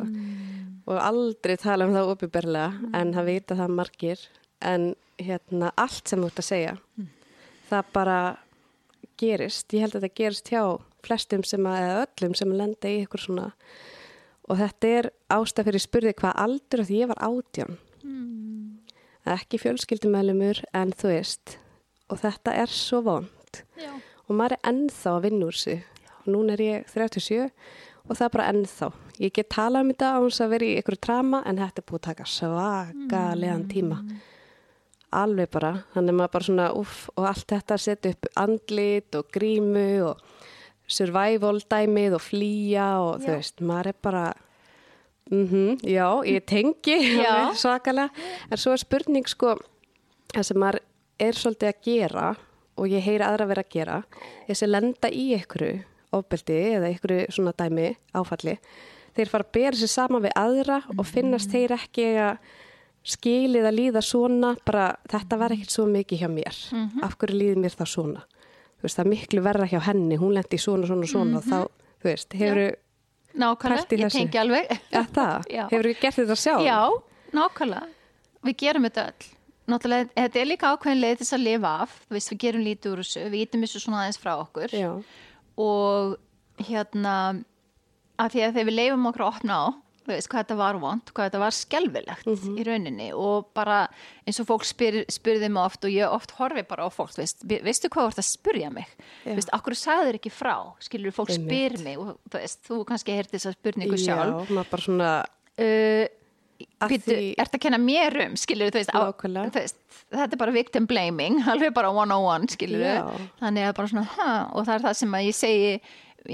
og aldrei tala um það opinberlega, en það vita það margir, en hérna, allt sem þú ert að segja, það bara gerist, ég held að þetta gerist hjá flestum sem að, eða öllum sem lenda í ykkur svona, og þetta er ástæð fyrir spurði hvað aldur því ég var átján. Ekki fjölskyldumælumur en þú veist. Og þetta er svo vond já, og maður er ennþá að vinna úr sig og núna er ég 37 og það er bara ennþá. Ég get talað um þetta á þess að vera í ykkur trama en þetta er búið að taka svakalegan tíma. Alveg bara, þannig að maður bara svona uff, og allt þetta setja upp andlit og grímu og survival dæmið og flýja og þú Já. veist, maður er bara mhm, já, ég tengi svakalega, en svo er spurning sko, það sem maður er svolítið að gera og ég heyri aðra vera að gera, þessi lenda í ykkur ofbeldi eða ykkur svona dæmi áfalli, þeir fara að bera sér sama við aðra og finnast þeir ekki að skilið að líða svona, bara þetta var ekkert svo mikið hjá mér, af hverju líði mér það svona, þú veist það er miklu verra hjá henni, hún lendi svona, svona, svona og þá, þú veist, hefur nákvæmlega, ég tengi alveg. Ja, hefur við gert þetta sjálf? Já, nákvæmlega. Við gerum þetta öll. Náttúrulega, þetta er líka ákveðin leið þess að lifa af. Við gerum lítið úr þessu, við ítum þessu svona aðeins frá okkur. Já, Og hérna, að því að þegar við leifum okkur að opna á, þú veist, hvað þetta var vond, hvað þetta var skelfilegt Mhm. í rauninni og bara eins og fólk spyr, spyrði mig oft og ég oft horfi bara á fólk, veist, "Vi- veistu hvað þú ert að spyrja mig? Já. Veist, akkur sagður ekki frá, skilur fólk Einmitt. spyr mig og þú veist, þú kannski heyrti þessa spurningu já, sjálf. maður bara svona, uh, Býtu, því- ert að kenna mér um, skilur þú veist, á, þú veist þetta er bara victim blaming, alveg bara one-on-one skilur Já. þannig að bara svona ha, og það er það sem að ég segi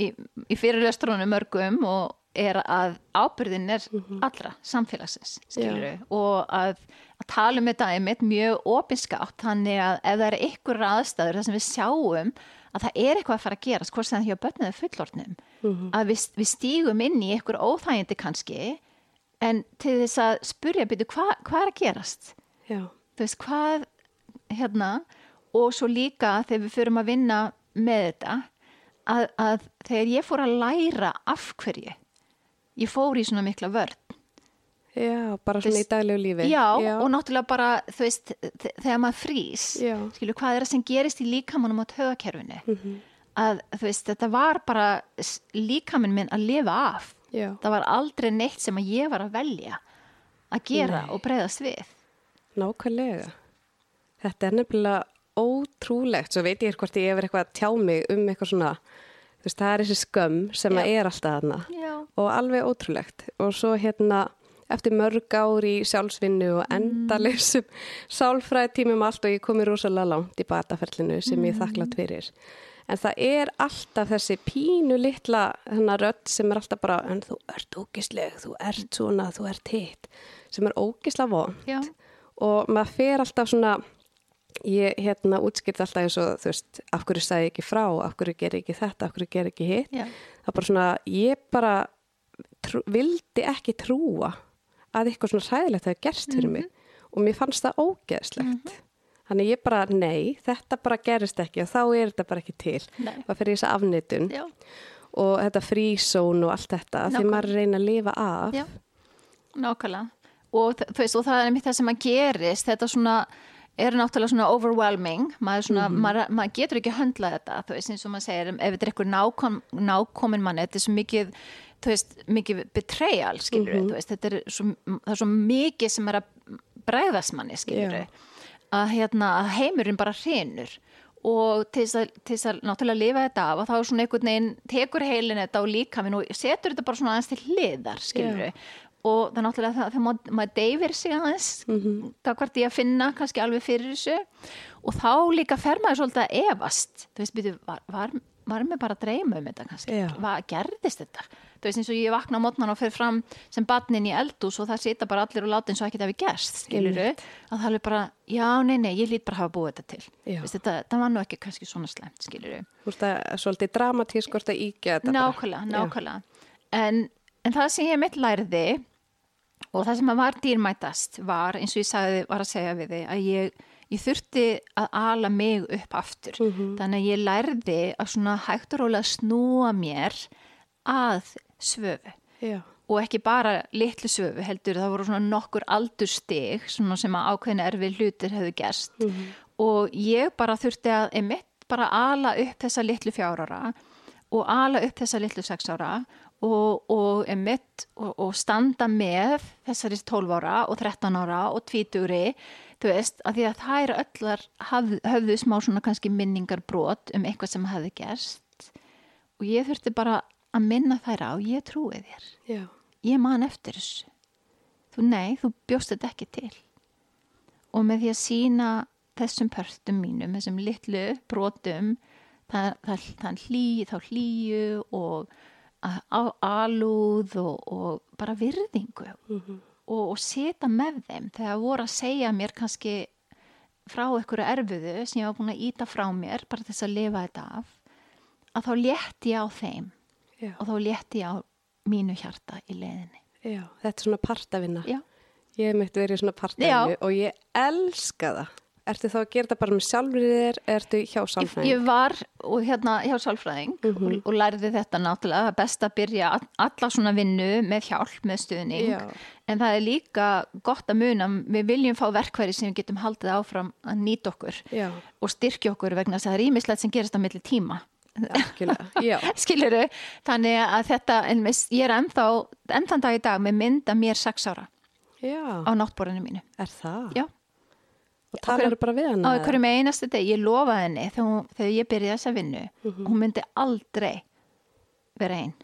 í, í fyrirlöstrunum mörgum og er að ábyrðin er allra samfélagsins, skilur við, og að, að tala um þetta einmitt mjög opinskátt, þannig að ef það er einhver aðstæður þar sem við sjáum að það er eitthvað að fara að gerast, hvort sem það hjá börnum eða fullortnum, að við, við stígum inn í einhver óþægindi kannski, en til þess að spurja byrju, hvað hva er að gerast? Já. þú veist hvað hérna og svo líka þegar við förum að vinna með þetta að, að þegar ég fór að læra af hverju ég fór í svona mikla vörn Já, bara svona í daglegu lífi. já, og náttúrulega bara þú veist þe- þegar maður frýs Já. skilur hvað er það sem gerist í líkamannum á tögakerfinu Mhm. að þú veist þetta var bara líkaminn minn að lifa af Já. það var aldrei neitt sem að ég var að velja að gera Nei. og breyðast við Nákvæmlega. Þetta er nefnilega ótrúlegt. Svo veit ég hvort ég hefur eitthvað að tjá mig um eitthvað svona, þú veist, það er þessi skömm sem Já. að er alltaf þarna. Og alveg ótrúlegt. Og svo hérna, eftir mörg ár í sjálfsvinnu og endaleysum sálfræði tímum allt og ég komi rosalega langt í bataferlinu sem ég er þakklátt fyrir. En það er alltaf þessi pínu litla hennar rödd sem er alltaf bara, en þú ert ógisleg, þú ert svona, þú ert hitt, sem er ógislega vond. Já, og maður fer alltaf svona ég hérna útskýrt alltaf eins og þú veist, af hverju sagði ég ekki frá af hverju ger ekki þetta, af hverju ger ekki hitt. Já, það er bara svona, ég bara trú, vildi ekki trúa að eitthvað svona hræðilegt hefði gerst fyrir mig. Og mér fannst það ógeðslegt þannig ég bara, nei, þetta bara gerist ekki og þá er þetta bara ekki til. Nei. það fyrir þessa afnitun já, og þetta frízón og allt þetta því Nákvæmlega. maður reyna að lifa af. Já, nákvæmlega. Og, þú veist, og það er mitt það sem að gerist. Þetta svona er náttúrulega svona overwhelming. Maður, svona, maður, maður getur ekki að höndla þetta þú veist eins og maður segir, ef þetta er eitthvað nákom, nákomin manni, þetta er svo mikið þú veist, mikið betrayal skilur þú veist, þetta er svo, það er svo mikið sem er að bregðast manni skilur Já. Að, hérna, að heimurinn bara hrinur og til þess, að, náttúrulega lifa þetta af og þá er svona einhvern veginn tekur heilin þetta og líka minn og setur þetta bara svona aðeins til hliðar skilur Já. og það er náttúrulega það, þegar maður, deyfir sig aðeins. Mm -hmm. það hvort ég að finna kannski alveg fyrir þessu. Og þá líka fer maður svolítið að efast. Þú veist, byrju, var, var, var mér bara að dreyma um þetta kannski, Já. hvað gerðist þetta þú veist eins og ég vakna á mótnan og fer fram sem batnin í eldús og það sita bara allir og láta eins og ekkert hafi gerst, skiluru að það er bara, já, nei, nei, ég lít bara hafa búið þetta til. Já. Veist, þetta, það var nú ekki kannski svona slemt, skiluru Þú veist að svolítið dramatísk hvort að íkja þetta bara. nákvæmlega, nákvæmlega. En, en það sem ég mitt lærði og það sem að var dýrmætast var, eins og ég sagði, var að segja við þig að ég, ég þurfti að ala mig upp aftur. Þannig að ég lærði að svona hægt og rólega snúa mér að svöfu Já. og ekki bara litlu svöfu heldur það voru svona nokkur aldurstig svona sem að ákveðin erfi hlutir hefðu gerst. Og ég bara þurfti að emitt bara ala upp þessa litlu fjárara og ala upp þessa litlu sexára og, og emitt og, og standa með þessari 12 ára og 13 ára og 20 þú veist, að því að það eru öllar haf, höfðu smá svona kannski minningar brot um eitthvað sem hefði gerst. Og ég þurfti bara að minna þær á, ég trúi þér. Já. ég man eftir þessu. Þú nei, þú bjóst þetta ekki til. Og með því að sína þessum pörtum mínum, þessum litlu brotum það, það, það hlý, þá hlýju og á- alúð og, og bara virðingu. Og, og setja með þeim þegar voru að segja mér kannski frá einhverju erfiðu sem ég var búin að íta frá mér bara þess að lifa þetta af að þá létti ég á þeim Já. og þá létti ég á mínu hjarta í leiðinni. Já, þetta er svona partavinna. Já, Ég hef mitt verið svona partavinnu og ég elska það. Ertu þá að gera þetta bara með sjálfur þér eða ertu hjá sálfræðing? ég var og hérna hjá sálfræðing og, og lærði þetta náttúrulega, það er best að byrja all- alla svona vinnu með hjálp, með stuðning Já. en það er líka gott að muna, við viljum fá verkværi sem við getum haldið áfram að nýta okkur Já, og styrkja okkur vegna þess að það er ímislegt sem gerist á milli tíma skiluru, þannig að þetta ég er ennþá, ennþann dag í dag með mynda mér sex ára. Já. á náttborinu mínu. Er það? já, Og talar bara við á hana? hverju með einasti deg ég lofaði henni þegar, hún, þegar ég byrjaði þessa vinnu Mhm. hún myndi aldrei vera einn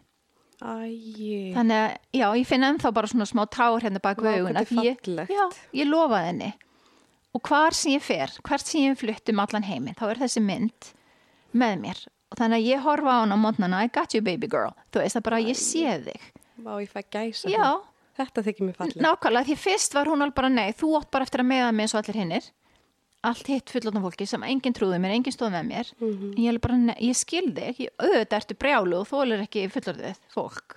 þannig að, já, ég finn ennþá bara svona smá tár hérna bak því ég, já, ég lofaði henni. Og hvar sem ég fer, hvert sem ég flutt um allan heiminn, þá er þessi mynd með mér og þannig að ég horfa á hana á mótnana I got you baby girl, þú veist það bara ég sé þig. Má ég fæ gæsa. Já, Þetta þykir mér fallið. nákvæmlega, því fyrst var hún alveg bara nei, þú átt bara eftir að meða mig eins og allir hinnir allt hitt fullotna fólki sem enginn trúði mér, enginn stóð með mér. En ég, alveg bara, ég skildi ekki auðvitað ertu brjálu og þólir ekki fullorðið fólk.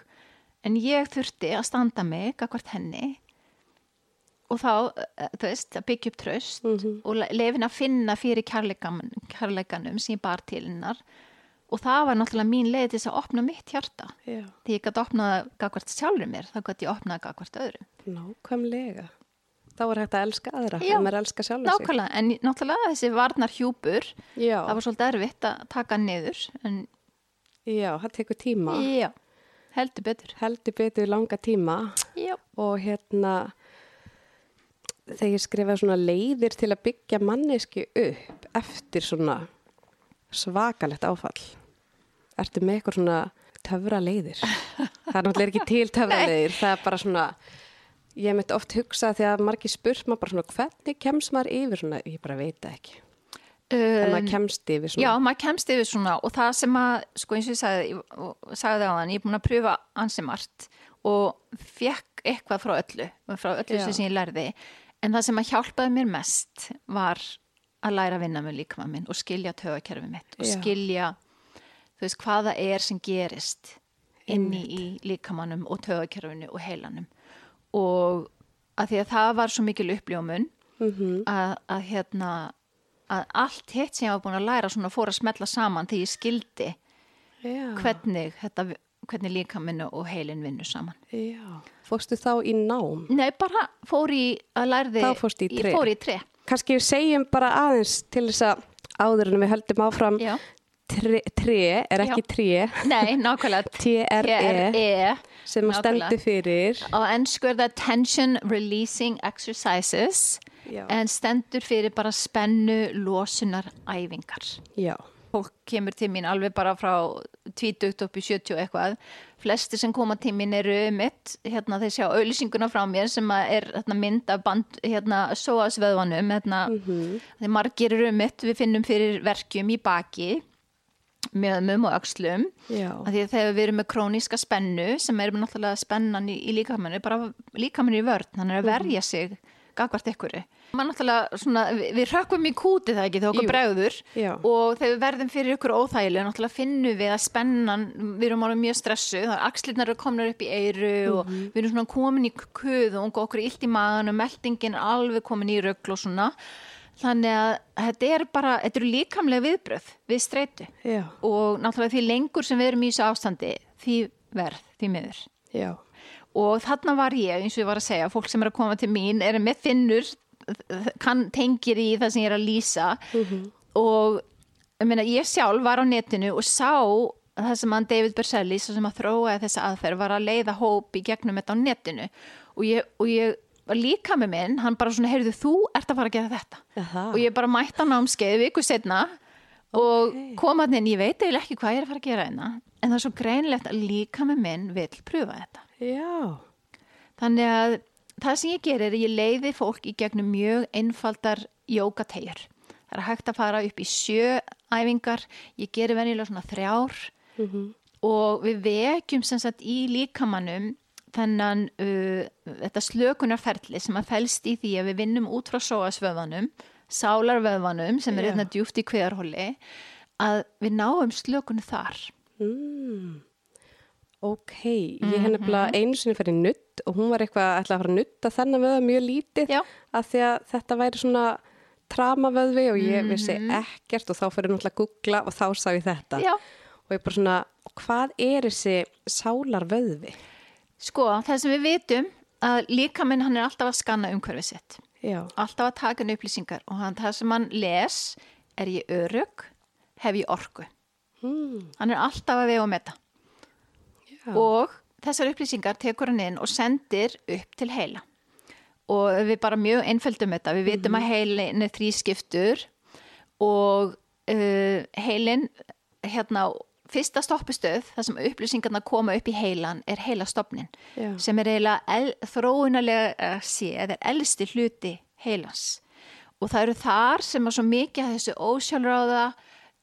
En ég þurfti að standa mig akkvart henni. Og þá, eh, þú veist, að byggja upp tröst og le- lefin að finna fyrir kærleikan, kærleikanum sem ég bar til hennar og það var náttúrulega mín leið til þess að opna mitt hjarta. Já, því ég gæti opnað gagvart sjálfur mér þá gæti ég opnað gagvart öðrum. Nákvæmlega. Þá er hægt að elska aðra, Já, ef maður elskar sjálf sig. nákvæmlega, en náttúrulega þessi varnar hjúpur Já, það var svolítið erfitt að taka niður en já, það tekur tíma. já, heldur betur. Heldur betur langa tíma. Og hérna þegar ég skrifa svona leiðir til að byggja manneski upp eftir svona svakalegt áfall. Ertu með eitthvað svona töfra leiðir það er náttúrulega ekki til töfra leiðir það er bara svona ég mitt oft hugsa þegar margir spurt maður bara svona hvernig kemst maður yfir svona? Ég bara veit ekki. En maður kemst yfir svona. Já, maður kemst yfir svona og það sem að, sko eins og ég sagði, sagði á hann, ég er búin að pröfa ansi margt og fekk eitthvað frá öllu, frá öllu Já. sem ég lærði, en það sem að hjálpaði mér mest var að læra að vinna með líkama minn og skilja tögakerfi mitt og Já. skilja, þú veist, hvaða er sem gerist inni í líkamannum og tögakerfinu og heilanum og að því að það var svo mikil uppljómun mm að, að hérna að allt hitt sem ég var búin að læra svona fór að smetla saman því ég skildi já, hvernig, þetta, hvernig líkaminu og heilin vinnur saman. já. fórstu þá í nám Nei, bara fór í að lærði Þá fórstu í tré. Ég fór í tre, kannski segjum bara aðeins til þess að áður en við höldum áfram já. tre, tre er ekki tre Nei, nákvæmlega. TRE TRE sem að stendur fyrir. Á ennsku er það Tension Releasing Exercises Já. en stendur fyrir bara spennu losunar æfingar. já, fólk kemur til mín alveg bara frá 20 upp í 70 og eitthvað. Flesti sem koma til mín eru mitt hérna þeir sjá auðlýsinguna frá mér sem er hérna, mynd af band hérna sóasveðvanum hérna, þeir margir eru mitt við finnum fyrir verkjum í baki mjöðmum og að þegar við erum með króníska spennu sem er náttúrulega spennan í, í líkamannu bara líkamannu í vörn, hann er að verja sig gagvart ykkuru Man náttúrulega svona, við, við rökkum í kúti það ekki þegar okkur Jú. bregður. Já. og þegar við verðum fyrir ykkur óþægilega náttúrulega finnum við að spennan við erum alveg mjög stressu, það er axlirnar eru komnar upp í eyru og Mhm. við erum svona komin í kuðung og okkur illt í magan og meldingin er alveg komin í röggl og svona. Þannig að þetta er bara, þetta eru líkamlega viðbröð við streitu. Já, og náttúrulega því lengur sem við erum í þessu ástandi því verð, því miður. Já, og þarna var ég, eins og ég var að segja fólk sem er að koma til mín er með finnur kann, tengir í það sem ég er að lýsa. Og ég, meina, ég sjálf var á netinu og sá það sem hann David Berselli sem að þróaði þessa aðferð var að leiða hóp í gegnum þetta á netinu. Og ég, og ég var líka með minn, hann bara svona, heyrðu þú ert að fara að gera þetta. Aha. og ég bara mætti hann námskeið viku setna og kom að inn, ég veit eiginlega ekki hvað ég er að fara að gera hérna en það er svo greinlegt að líka með minn vil pröfa þetta já, Þannig að það sem ég gerir er að ég leiði fólk í gegnum mjög einfaldar jókategjur. Það er hægt að fara upp í sjö æfingar, ég gerir venjulega svona þrjár og við vekjum sem sagt í líkamannum þennan uh, þetta slökunarferli sem að fælst í því að við vinnum út frá sóasvöðvanum, sálarvöðvanum sem er Já. hérna djúft í kveðarhóli, að við náum slökunu þar. mm. Ok ég henni bara einu sinni fyrir nutt og hún var eitthvað að ætla að fara að nutta þennan vöða mjög lítið Já. að því að þetta væri svona tramavöðvi og ég vissi ekkert og þá fyrir náttúrulega að googla og þá sá ég þetta Já. og ég bara svona, hvað er þessi sálarvöðvi? Sko, það sem við vitum að líkaminn hann er alltaf að skanna umhverfið sitt. Já, alltaf að taka upplýsingar og hann, það sem hann les er ég örug, hef ég orku. mm. Hann er alltaf að vega og meta já. og þessar upplýsingar tekur hann inn og sendir upp til heila. Og við bara mjög einföldum þetta, við vitum að heilin er þrískiptur og uh, heilin, hérna, fyrsta stoppistöð, það sem upplýsingarna koma upp í heilan, er heilastofnin Já. sem er eiginlega el, þróunarlega séð, er elsti hluti heilans og það eru þar sem að svo mikið að þessu ósjálfráða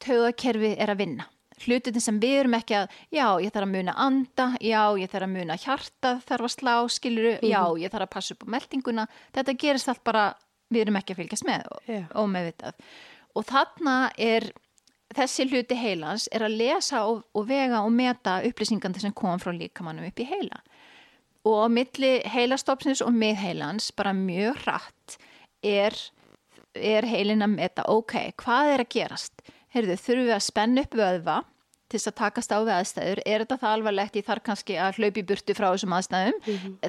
taugakerfi er að vinna hlutin sem við erum ekki að já, ég þarf að muna anda, já, ég þarf að muna hjarta þarf að slá, skiluru já, ég þarf að passa upp á meldinguna þetta gerist allt bara, við erum ekki að fylgjast með Já. og meðvitað og þarna er þessi hluti heilans er að lesa og, og vega og meta upplýsingandi sem kom frá líkamannum upp í heila. Og milli heilastofsins og miðheilans bara mjög hratt er, er heilin að meta ok, hvað er að gerast heyrðu, þurfum við að spenna upp vöðva til þess að takast á við aðstæður? Er þetta það alvarlegt, ég þarf kannski að hlaupi burtu frá þessum aðstæðum.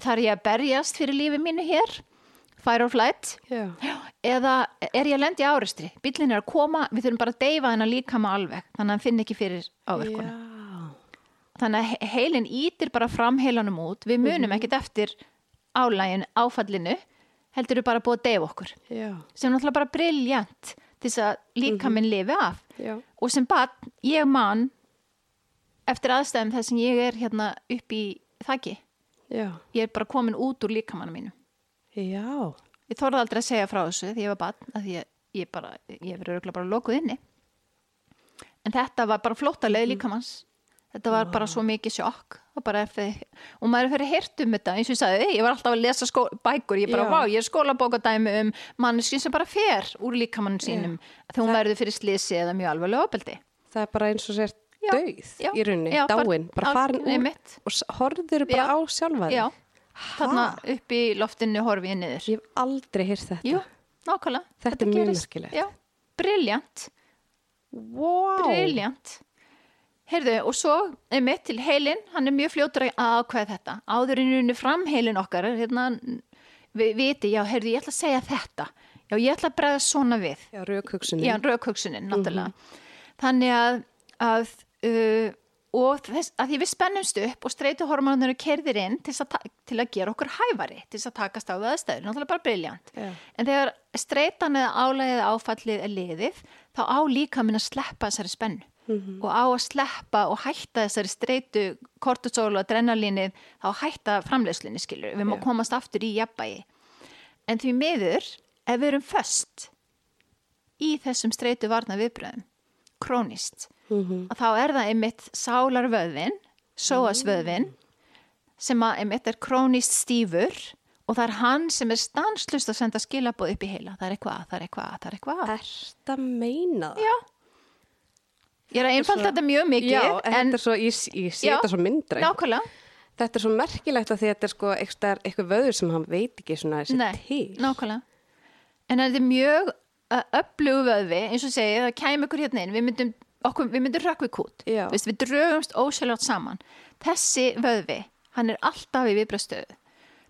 Þarf ég að berjast fyrir lífi mínu hér? Fire or flight? Já. eða er ég að lendi áristri bílinn er að koma, við þurfum bara að deyfa hennar líkama alveg, þannig að hann finn ekki fyrir áverkunum. Já. þannig að he- heilin ítir bara fram heilanum út. Við munum ekkert eftir álægin áfallinu heldur við bara búið að deyfa okkur. Já. sem náttúrulega bara briljant til þess að líka minn lifi af. Já. og sem barn, ég man eftir aðstæðum þess sem ég er hérna upp í þakki Já. ég er bara komin út úr líkamannu mínu Já. ég þorði aldrei að segja frá þessu því ég var barn að ég, ég bara, ég verið bara lokuð inni. En þetta var bara flóttaleið líkamanns þetta var bara svo mikið sjokk eftir, og maður fyrir hirt um þetta eins og ég sagði, ég var alltaf að lesa skó, bækur ég bara, vá, ég er skólabókadæmi um manneskinn sem bara fer úr líkamann sínum þegar hún verður fyrir slisi eða mjög alveg opeldi Það er bara eins og sér dauð Já. í rauninni, dáin, bara, farin úr og horður bara Já. á sjálfa þig. þarna upp í loftinu horfi ég niður Ég hef aldrei hýrt þetta. Jú, nákvæmlega Þetta er mjög merkilegt. Briljant Wow. Briljant. Heyrðu, og svo er mitt til heilin, hann er mjög fljótur að ákveða þetta. Áður en unni fram heilin okkar, hérna, við viti, já, heyrðu, ég ætla að segja þetta. Já, ég ætla að bregða svona við. Já, raukhugsunin. Já, raukhugsunin, náttúrulega. Þannig að, að uh, og þess, að því við spennumst upp og streytuhormonur eru kerðir inn til, að, til að gera okkur hæfari, til þess að takast á við aðstæður, náttúrulega bara briljant. Já. En þegar streytan eða álægið eða áfallið er liðið, þá á líka minn að sleppa þessari spennu og á að sleppa og hætta þessari streytu kortisol og adrenalínið, þá hætta framleiðslinni skilur, við má Já. komast aftur í jafnbægi. En því miður, ef við erum föst í þessum streytu varna viðbröðum, krónist, Mhm. að þá er það einmitt sálarvöðvin, sóasvöðvin, sem að einmitt er krónist stífur og það er hann sem er stanslust að senda skilabóð upp í heila. Það er eitthvað, það er eitthvað, það er eitthvað. Ert að meina það? Já. Ég er að einfalda þetta mjög mikið, Já, en þetta er svo, ég, ég sé þetta svo myndra. nákvæmlega, Þetta er svo merkilegt að þetta er sko eitthvað, vöður sem hann veit ekki svona þessi Nei, til. nákvæmlega. En þetta er mjög öflugu vöðvi, eins og segið, það kæm ykkur hérna inn, við myndum, okkur, við myndum rökkvi kút, Já. Vist, við drögumst ósjálfjátt saman. Þessi vöðvi, hann er alltaf í viðbrastöðu.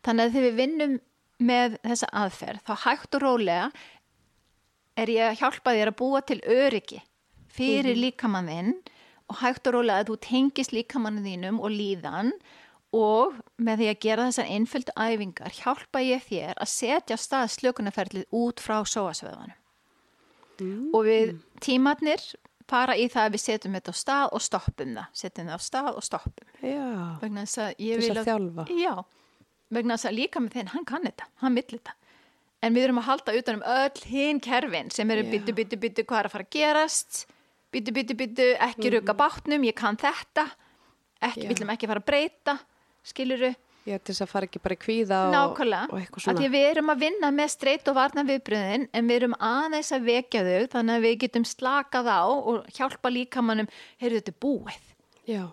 Þannig að þegar við vinnum með þessa aðferð, þá hægt og rólega er ég að hjálpa þér að búa til öryggi fyrir líkamann þinn og hægt og rólega að þú tengist líkamann þínum og líðan og með því að gera þessar einföldu æfingar hjálpa ég þér að setja stað slökunarferlið út frá sóasvöðanum. Og við tímatnir fara í það að við setjum þetta á stað og stoppum það. Setjum það á stað og stoppum. Já, Vegna þess að þess að þjálfa. Já, vegna þess að líka með þinn, hann kann þetta, hann vill þetta. En við erum að halda utan um öll hinn kerfin sem eru byttu, byttu, byttu, hvað er að fara að gerast, byttu, byttu, byttu, ekki rugga bátnum, ég kann þetta, ekki, Já. viljum ekki fara að breyta, skiluru, Já, til þess að fara ekki bara í kvíða og, nákvæmlega. og eitthvað svona. Því við erum að vinna með streyt og varna viðbröðin, en við erum aðeins að vekja þau, þannig að við getum slakað á og hjálpa líkamannum, heyrðu þetta búið. Já,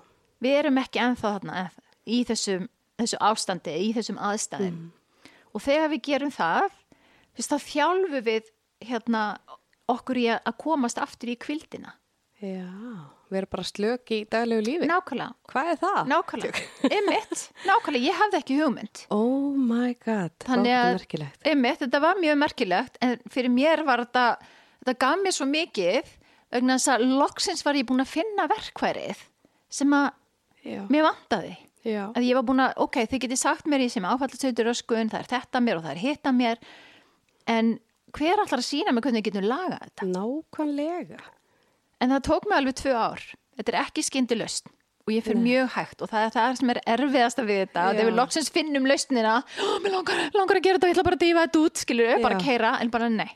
við erum ekki ennþá þarna enn- í þessum, þessu ástandi, í þessum aðstæðum. Og þegar við gerum það þá þjálfu við hérna okkur í að að komast aftur í kvildina já, við erum bara slök í daglegu lífi. nákvæmlega, Hvað er það? nákvæmlega. Einmitt, nákvæmlega, ég hafði ekki hugmynd. Oh my god, það að- merkilegt. einmitt, þetta var mjög merkilegt en fyrir mér var þetta þetta gaf mér svo mikið vegna þess að loksins var ég búin að finna verkværið sem að Já, mér vantaði. Já, að ég var búin að, ok, þið getið sagt mér í sem áfallastöður öskun, það er þetta mér og það er hitta mér en hver allar að sína mig hvernig við getum lagað þetta? Nákvæmlega. En það tók mig alveg tvö ár þetta er ekki skyndi lausn og ég fyrir mjög hægt og það er það sem er erfiðasta við þetta Já. þegar við loksins finnum lausnina oh, mér langar, langar að gera þetta, ég ætla bara að dýfa þetta út skilur bara að keira, en bara nei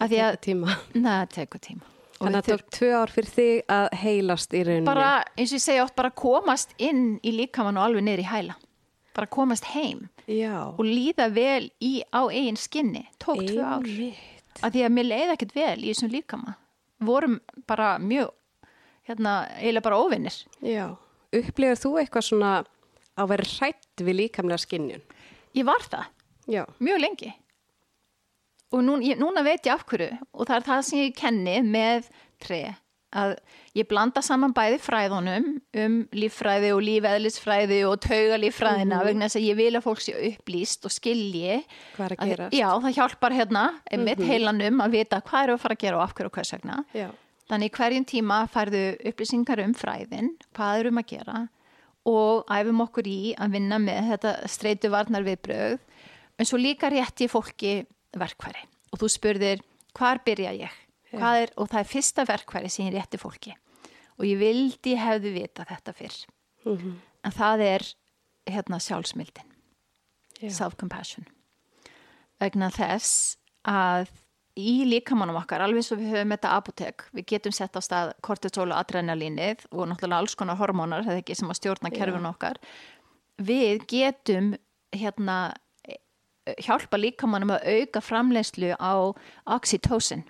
að því að, það tekur tíma Og Þannig að það tók tvö ár fyrir þig að heilast í rauninni. bara, eins og ég segja oft, bara komast inn í líkamann og alveg niður í hæla. Bara komast heim Já. og líða vel í, á eigin skinni. Tók tvö ár. Einmitt. Að því að mér leiði ekkert vel í þessum líkama. Vorum bara mjög, hérna, eiginlega bara óvinnir. Já. Upplifir þú eitthvað svona að vera hrætt við líkamlega skinnjun? Ég var það. Já. mjög lengi og nú, ég, núna veit ég af hverju og það er það sem ég kenni með tre að ég blanda saman bæði fræðunum um líffræði og lífeðlisfræði og taugalíffræðina vegna þess að ég vil að fólk sé upplýst og skilji Hvað er að gerast? já, það hjálpar hérna mitt heilanum að vita hvað eru að fara að gera og af hverju og hvers vegna. Já. Þannig í hverjum tíma færðu upplýsingar um fræðin, hvað erum að gera og æfum okkur í að vinna með þetta streitu varnar viðbröð en svo líka rétti fólki verkværi og þú spurðir hvar byrja ég er, og það er fyrsta verkværi sem ég rétti fólki. Og ég vildi hefði vita þetta fyrr. Mhm. en það er hérna sjálfsmyldin Já. self-compassion. Vegna þess að í líkamannum okkar, alveg svo við höfum þetta apotek, við getum sett á stað kortisol og adrenalínið og náttúrulega alls konar hormónar, það er ekki sem að stjórna kerfin okkar. Við getum hérna hjálpa líkamannum að auka framleiðslu á oxytocin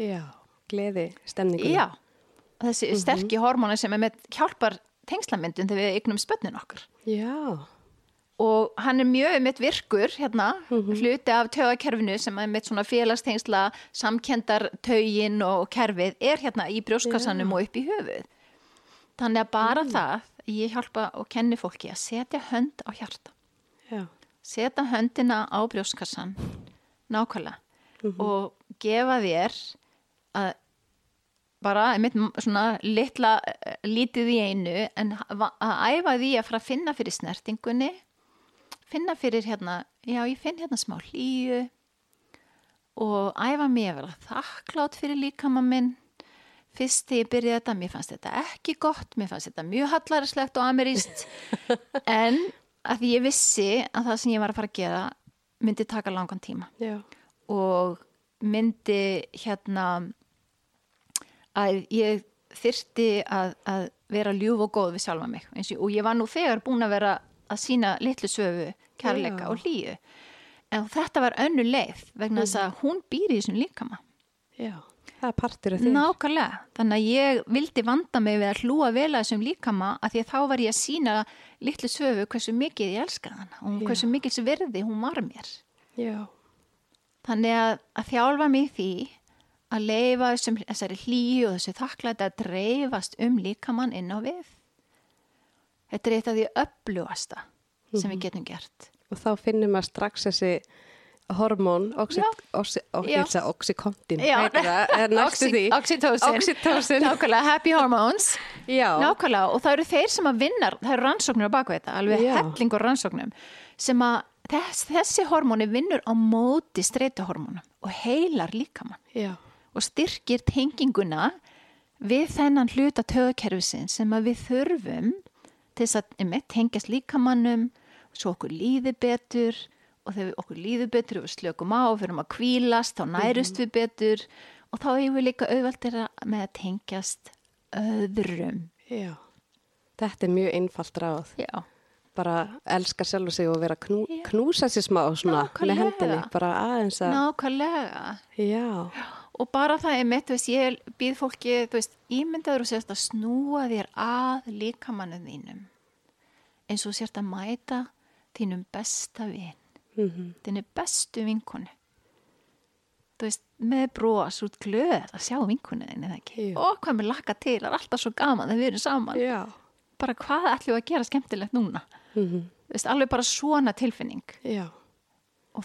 Já. Gleði stemninguna. já, þessi sterki hormónar sem er með hjálpar tengslamyndun þegar við eignum spönnin okkar. Já. og hann er mjög mitt virkur hérna, hluti af taugakerfinu sem er mitt svona félagstengsla samkendar taugin og kerfið er hérna í brjóskassanum og upp í höfuð þannig að bara það ég hjálpa og kenni fólki að setja hönd á hjarta. Já. setja höndina á brjóskassan nákvæmlega og gefa þér að bara einmitt svona litla eh, lítið í einu en að æfa því að fara að finna fyrir snertingunni finna fyrir hérna já ég finn hérna smá hlýju og æfa mig að vera þakklátt fyrir líkama minn. Fyrst þegar ég byrjaði þetta mér fannst þetta ekki gott, mér fannst þetta mjög hallaræslegt og ameríst en að ég vissi að það sem ég var að fara að gera myndi taka langan tíma. Já. og myndi hérna að ég þyrsti að, að vera ljúf og góð við sjálfa mig eins og, og ég var nú þegar búin að vera að sína litlu söfu, kærleika og hlýju en þetta var önnu leið vegna þess að hún býr í þessum líkama Já. Það er partur af því. nákvæmlega, þannig að ég vildi vanda mig við að hlúa vel að þessum líkama að því að þá var ég að sína litlu söfu hversu mikið ég elskaði hana og hversu mikið verði hún var mér Já. Þannig að, að þjálfa mig því að leifa þessum, þessari hlýju og þessu þakklæti að dreifast um líkamann inn á við. Þetta er eitt af því öflugasta sem við getum gert. Og þá finnum maður strax þessi hormón, oxy, Já. oxy, oxy, Já. oxy, oxycontin, Já. heitir það, er næstu Oxy- því. Oxytocin. Happy hormones. Nákvæmlega, og það eru þeir sem að vinna, það eru rannsóknir á baku þetta, alveg hellingur rannsóknum, sem að þess, þessi hormóni vinnur á móti streituhormónum og heilar líkamann. Já. Og styrkir tenginguna við þennan hluta töðakerfisin sem að við þurfum til þess að einmitt, tengjast líkamannum svo okkur líði betur og þegar okkur líði betur og við slökum á og fyrir að kvílast, þá nærust við betur og þá hefur við líka auðveldir með að tengjast öðrum Já. Þetta er mjög einfalt ráð. já, Bara elska sjálf sig og vera að knú, knúsa sér smá svona með hendinni. Bara aðeins að, nákvæmlega já. Og bara það er mitt, þú veist, ég býð fólki, þú veist, ímyndaður og sérst að snúa þér að líkamannu þínum. Eins og sérst að mæta þínum besta vin. Mm þínu bestu vinkonu. Þú veist, með bros út glöð að sjá vinkonu þínu eða ekki? Jú. og hvað mér lakka til, það er alltaf svo gaman þegar við erum saman. Já. bara hvað ætlum við að gera skemmtilegt núna? Mm þú veist, alveg bara svona tilfinning. Já. og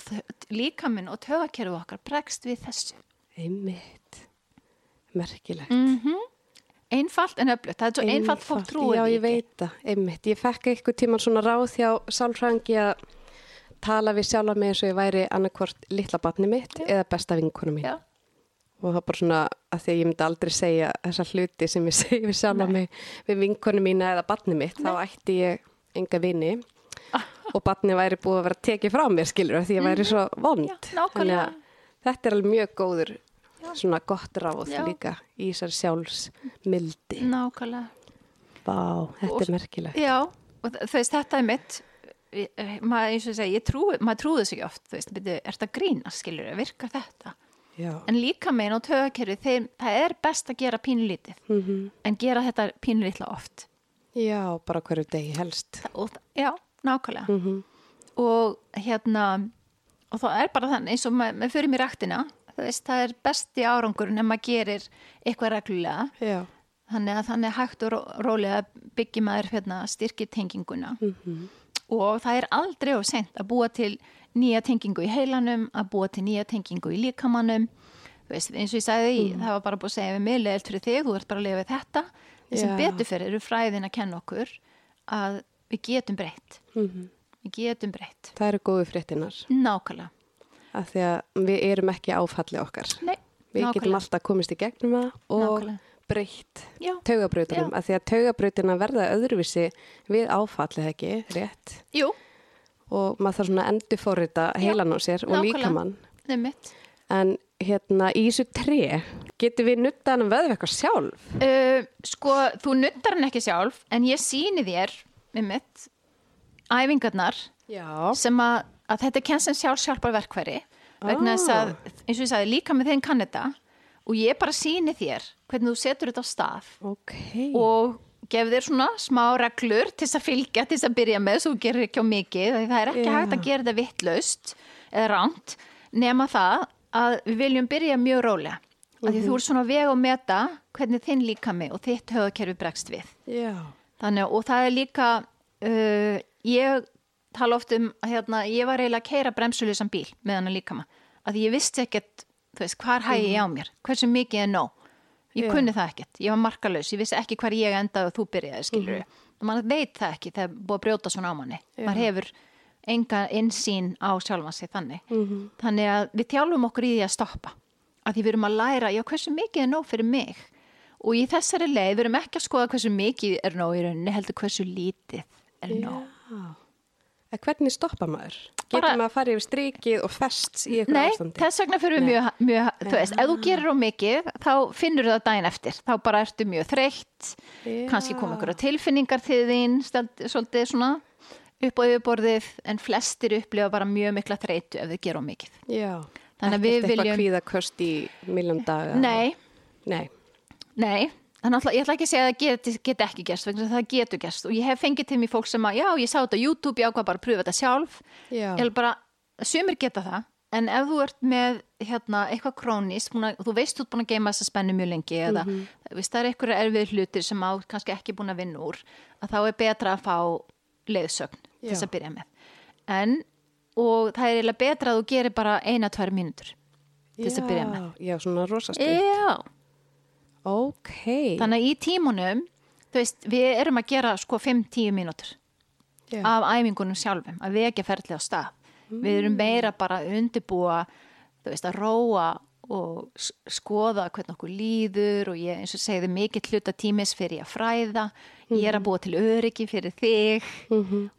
líkaminn og töðakerfi okkar bregst við þessu Einmitt. Merkilegt. mm einfalt en öflugt, það er svo einfalt fólk trúið Já, ég veit það, einmitt. Ég fekk eitthvað tíman svona ráð hjá sálfræðingi að tala við sjálfa mig eins og ég væri annarkvort litla batni mitt eða besta vinkonu mín. Já. Og það var bara svona að því að ég myndi aldrei segja þessa hluti sem ég segi við sjálfa mig við vinkonu mína eða batni mitt, þá ætti ég enga vini og batni væri búið að vera tekið frá mér, skilur, því ég væri svo vond. Mhm. Já, að þetta er alveg mjög góður svona gott ráð Já. líka í þessar sjálfsmildi. nákvæmlega. Vá, þetta Og- er merkilegt. Já, og veist, þetta er mitt, eh, maður, eins og ég segi, ég trúi, maður trúið þessu ekki oft, þú veist, byrju, er þetta grína, skilur, virkar þetta? Já. En líka meginn og tögakerfi, það er best að gera pínulítið, Mm en gera þetta pínulítla oft. Já, bara hverju degi helst. Það- já, nákvæmlega. Mm Og hérna, og það er bara þannig, eins og maður, fyrir mér ræktina, þú veist, það er besti árangur en maður gerir eitthvað reglulega. Já. Þannig að þannig hægt og ró- rólega byggi maður hérna, styrki tenginguna Mm og það er aldrei of sent að búa til nýja tengingu í heilanum, að búa til nýja tengingu í líkamannum. Veist, eins og ég sagði, mm. það var bara búið að segja við mig, leiðilt fyrir þig, þú ert bara að lifa við þetta. Það sem betur fyrir eru fræðin að kenna okkur að við getum breytt. -hmm. Við getum breytt. Það eru góðu fréttinar. Nákvæmlega. Af því að við erum ekki áfalli okkar. Nei, Við getum nákvæmlega. alltaf komist í gegnum það og Nákvæmlega. breytt taugabrautunum. Af því að taugabrautina verða öðruvísi við áfallið ekki, rétt. jú, Og maður þarf svona að endurfórita heilan á sér og líkamann. En hérna í þessu tre, getum við nutta hann eitthvað sjálf? Uh, sko, þú nuttar hann ekki sjálf, en ég síni þér, nefnitt, æfingarnar Já. sem að, að þetta er kenn sem sjálfsjálpar verkværi vegna þess að, eins og ég sagði, líka með þeim kann þetta og ég bara síni þér hvernig þú setur þetta á stað Ok. og gef þér svona smá reglur til þess að fylgja, til þess að byrja með svo gerir ekki á mikið, það er ekki Já. hægt að gera þetta vittlaust eða ránt nema það að við viljum byrja mjög rólega af því þú ert svona að vega og meta hvernig þinn líkami og þitt höfakerfi bregst við Já. Þannig, og það er líka, uh, ég tala oft um að hérna, ég var eiginlega að keira bremsulísan bíl með hann að líka maður. Að því ég vissi ekkert, þú veist, hvar hægi ég á mér, hversu mikið er nóg. Ég Já. kunni það ekkert, ég var markalaus, ég vissi ekki hvar ég endaði og þú byrjaði, skilur við. Og maður veit það ekki þegar búið að brjóta svona á manni. Maður hefur enga insýn á sjálfan sig þannig. Þannig að við þjálfum okkur í því að stoppa. Að því við erum að læra, já, hversu mikið er nóg fyrir mig? Og í þessari leið, við erum ekki að skoða hversu mikið er nóg í rauninni, heldur hversu lítið er nóg. Já. En hvernig stoppa maður? Getur maður að fara yfir strikið og fests í eitthvað Nei, ástandi? þess vegna fyrir við Nei. mjög, mjög, þú veist, ef þú gerir á mikið, þá finnur það daginn eftir. Þá bara ertu mjög þreytt, Já. kannski koma ykkur tilfinningar til þín, svolítið svona upp á yfirborðið, en flestir upplifa bara mjög mikla þreytu ef þau gera á mikið. Já. Þannig að Ekkert við eitthvað viljum- kvíðaköst í miljón daga? Nei, Nei. Nei, að ég ætla ekki að segja að það geti, geti ekki gerst, vegna það getur gerst. Og ég hef fengið til mér fólk sem að, já, ég sá þetta á YouTube, ég ákvað bara að pröfa þetta sjálf. Já. ég vil bara, sumir geta það en ef þú ert með hérna, eitthvað krónist, þú veist þú ert búin að geima þessa spennu mjög lengi eða Mhm. veist, það er einhverja erfið hlutir sem á kannski ekki búin að vinna úr að þá er betra að fá leiðsögn til þess að byrja með. En, og það er eiginlega betra að þú gerir bara eina, tvær mínútur til þess að byrja með. Já, já, svona rosastuð. Já, Ok. Þannig að í tímunum, þú veist, við erum að gera sko 5-10 mínútur Já. af æfingunum sjálfum, að vekja ferli á stað. Við erum meira bara að undirbúa, þú veist, að róa og skoða hvernig okkur líður og ég eins og segði mikill hluta tímis fyrir að fræða, ég er að búa til öryggi fyrir þig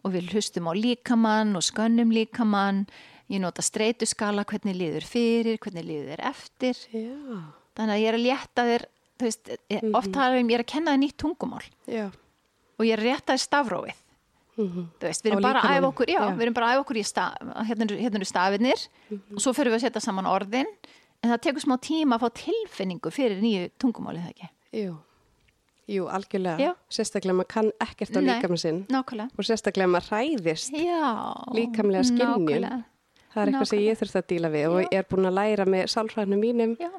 og við hlustum á líkamann og skönnum líkamann, ég nota streytuskala hvernig líður fyrir, hvernig líður eftir Já. þannig að ég er að létta þér þú veist, ég- oft talar um ég er að kenna þér nýtt tungumál Já. og ég er að rétta þér stafrófið Mhm. þú veist, við erum bara að æfa okkur já, já. við erum bara að æfa okkur í staf hérna, hérna stafinir og svo fyrir við að setja saman orðin en það tekur smá tíma að fá tilfinningu fyrir nýju tungumálið það ekki Jú. Jú, algjörlega. Já. Sérstaklega maður kann ekkert á líkamann sinn nákvæmlega og sérstaklega maður hræðist. já, Líkamlega nákvæmlega. Það er eitthvað sem ég þurft að díla við og er búin að læra með sálfræðinu mínum já,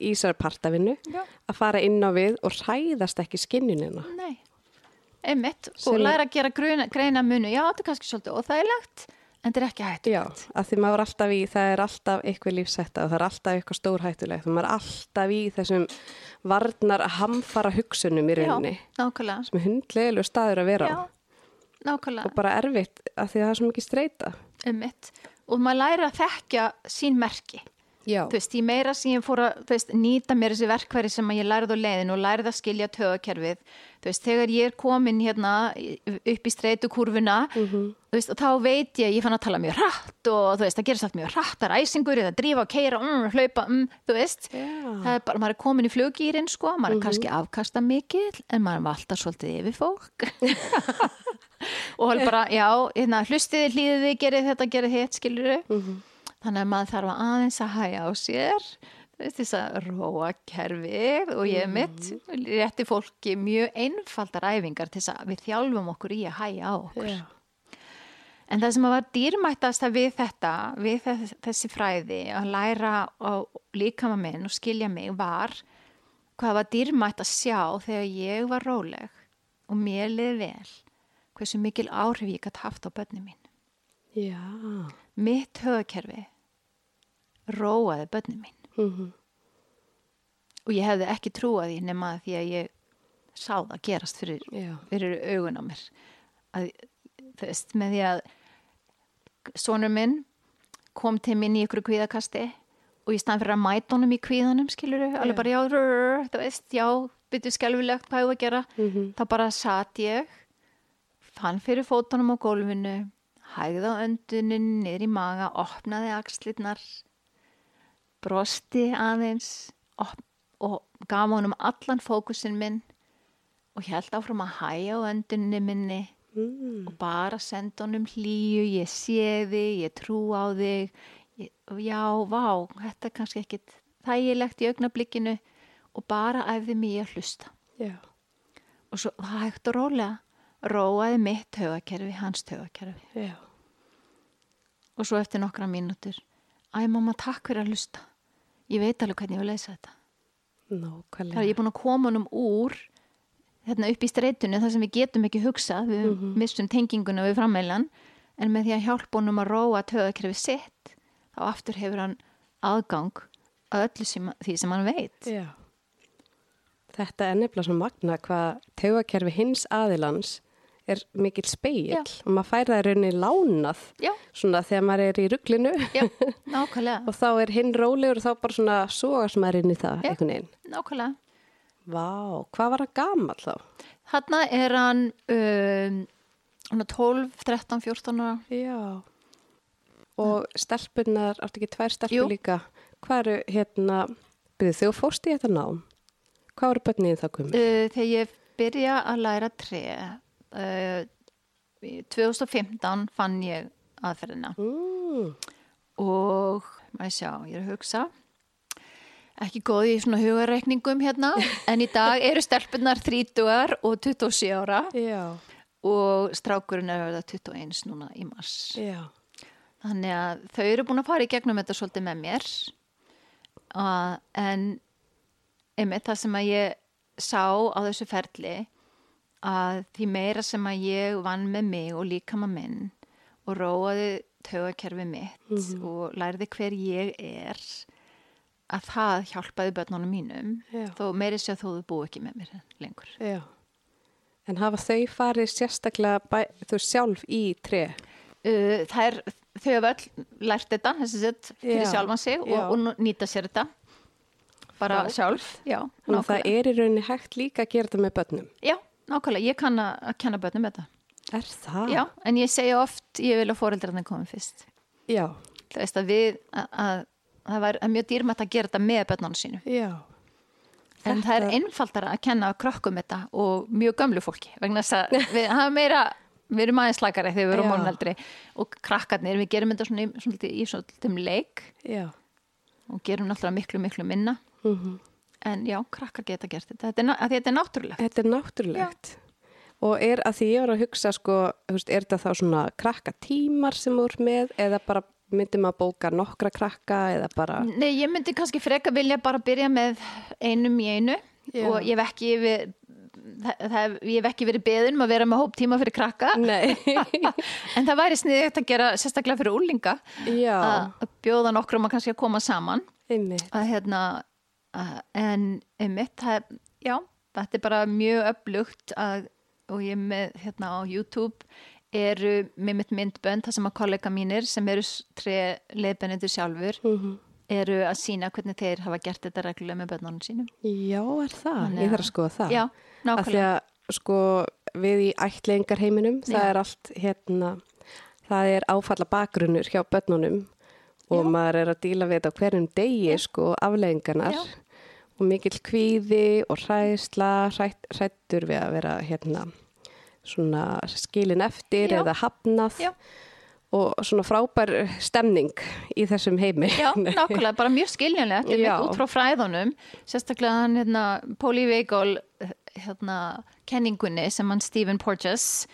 í þessari partavinnu já, að fara inn á við og hræðast ekki skinnunina. nei. Einmitt, og læra að gera gruna, greina munu, já, þetta er kannski svolítið óþægilegt en þetta er ekki hægt Já, að því maður er alltaf í, það er alltaf eitthvað lífsætta og það er alltaf eitthvað stórhættulegt og maður er alltaf í þessum varnar að hamfara hugsunum í rauninni nákvæmlega. sem er hundlegilegu staður að vera á. Já, nákvæmlega. Og bara erfitt að því að það er svo mikið streyta. Einmitt. og maður læra að þekkja sín merki Já. þú veist, ég meira sem ég fór að veist, nýta mér þessi verkværi sem ég lærið á leiðin og lærið að skilja tögakerfið þú veist, þegar ég er komin hérna í- upp í streytukurvuna þú veist, og þá veit ég, ég fann að tala mjög hratt og þú veist, það gerist allt mjög hratt það er æsingur, eða drífa, keira, mm, hlaupa mm, þú veist, Já. það er bara maður er komin í flugýrin, sko, maður er kannski afkasta mikil, en maður alltaf svolítið yfir fólk. Og alveg bara, já, hérna, hlustiði, hlýðiði, gerið þetta, gerið hitt, skilur þannig að maður þarf að aðeins að hæja á sér þess að róa kerfið og ég mitt rétti fólki mjög einfaldar æfingar til þess að við þjálfum okkur í að hæja á okkur Já. en það sem að var dýrmættast við þetta við þess, þessi fræði að læra á líkama minn og skilja mig var hvað var dýrmætt að sjá þegar ég var róleg og mér liði vel hversu mikil áhrif ég gætt haft á börni mín Já. mitt höfukerfi róaði börni mín. Mhm. og ég hefði ekki trúað því nema því að ég sá það gerast fyrir, fyrir augun á mér. Að, veist, með því að sonur minn kom til minn í ykkur kvíðakasti og ég stann fyrir að mæta honum í kvíðanum skilur þau, alveg bara já, rrr, þú veist, já byrju skelfilegt hvað ég var að gera? Mhm. þá bara satt ég fann fyrir fótunum á gólfinu hægði á öndunin niður í maga, opnaði axlirnar brosti aðeins op og gaf honum allan fókusin minn og held áfram að hæja á öndunni minni Mm. og bara senda honum hlýju, ég sé þig, ég trú á þig, ég, og já, vá, þetta er kannski ekkit þægilegt í augnablikkinu og bara æfði mig að hlusta. Já. Og svo hægt og rólega róaði mitt högakerfi, hans högakerfi. Já. Og svo eftir nokkra mínútur, æ mamma, takk fyrir að hlusta. Ég veit alveg hvernig ég vil leysa þetta. Nákvæmlega. Það er ég búin að koma honum úr hérna upp í streytunni þar sem við getum ekki hugsað, við missum tenginguna við frammeðlan, en með því að hjálpa honum að róa töðakerfi sitt, þá aftur hefur hann aðgang að öllu sem, því sem hann veit. Já. Þetta er nefnilega svo magna hvað taugakerfi hins aðilans er mikill speil og maður fær það rauninni lánað Já, svona þegar maður er í rugglinu og þá er hinn rólegur og þá bara svona sogast maður inn í það einhvern veginn. nákvæmlega. Vá, hvað var það gamall þá? Hanna er hann um, hann er 12, 13, 14 ára. Já. Og stelpunar, áttu ekki tvær stelpur Jú. líka, hvað eru hérna, byrðu þau fóst í þetta nám? Hvað eru börnið það komið? Uh, þegar ég byrja að læra tre, uh, í 2015 fann ég aðferðina. Mm. og maður sjá, ég er að hugsa ekki góð í svona hugareikningum hérna, en í dag eru stelpunar 30 og 27 ára Já, og strákurinn er að verða 21 núna í mars já. þannig að þau eru búin að fara í gegnum þetta svolítið með mér uh, en einmitt það sem að ég sá á þessu ferli að því meira sem að ég vann með mig og líka maður minn og róaði taugakerfi mitt og lærði hver ég er að það hjálpaði börnunum mínum Já. þó meiri sé að þau búi ekki með mér lengur. Já. En hafa þau farið sérstaklega bæ, þú sjálf í tre? Uh, það er, þau hafa öll lært þetta, þessi sett, fyrir Já. sjálfan sig og, Já. og nýta sér þetta bara Frábært. sjálf. Já, að það er í rauninni hægt líka að gera þetta með börnum. Já, nákvæmlega, ég kann að kenna börnum þetta. Er það? Já, en ég segja oft, ég vil að fóreldrarnir komi fyrst. Já. Það veist að við, að, að það var mjög dýrmætt að gera þetta með börnunum sínu. Já. En það er einfaldara að kenna krökkum þetta og mjög gömlu fólki vegna þess að við hafa meira við erum aðeins slakari þegar við erum Já. mónaldri og krakkarnir, við gerum þetta svona í svolítið, í svolítið leik Já. og gerum náttúrulega miklu, miklu minna Mm en já, krakkar geta gert þetta. Þetta er, þetta er náttúrulegt. Þetta er náttúrulegt. Og er að því ég var að hugsa, sko, er þetta þá svona krakka tímar sem ert með eða bara myndi maður bóka nokkra krakka eða bara... Nei, ég myndi kannski freka vilja bara byrja með einum í einu. Já. og ég hef ekki við, það, það, ég hef ekki verið beðin um að vera með hóp tíma fyrir krakka. Nei. en það væri sniðið að gera sérstaklega fyrir úlinga Já, að bjóða nokkrum að kannski að koma saman. Að hérna en einmitt það, já, þetta er bara mjög upplugt og ég með hérna á YouTube eru með mitt myndbönd það sem að kollega mínir sem eru tre leiðbennendur sjálfur Mm eru að sína hvernig þeir hafa gert þetta reglulega með börnunum sínum. Já, er það? Þannig Ég þarf að skoða það. Já, nákvæmlega. að sko við í ættlengar heiminum, það Já. er allt hérna, það er áfalla bakgrunnur hjá börnunum og Já. maður er að díla við þetta hverjum degi sko afleggingarnar. Og mikill kvíði og hræðsla, hrætt, hrættur við að vera hérna svona skilin eftir Já. eða hafnað Já. og svona frábær stemning í þessum heimi. Já, nákvæmlega, bara mjög skiljanlegt ég veit út frá fræðunum sérstaklega hann hérna, Póli Veigól hérna, kenningunni sem hann Stephen Porges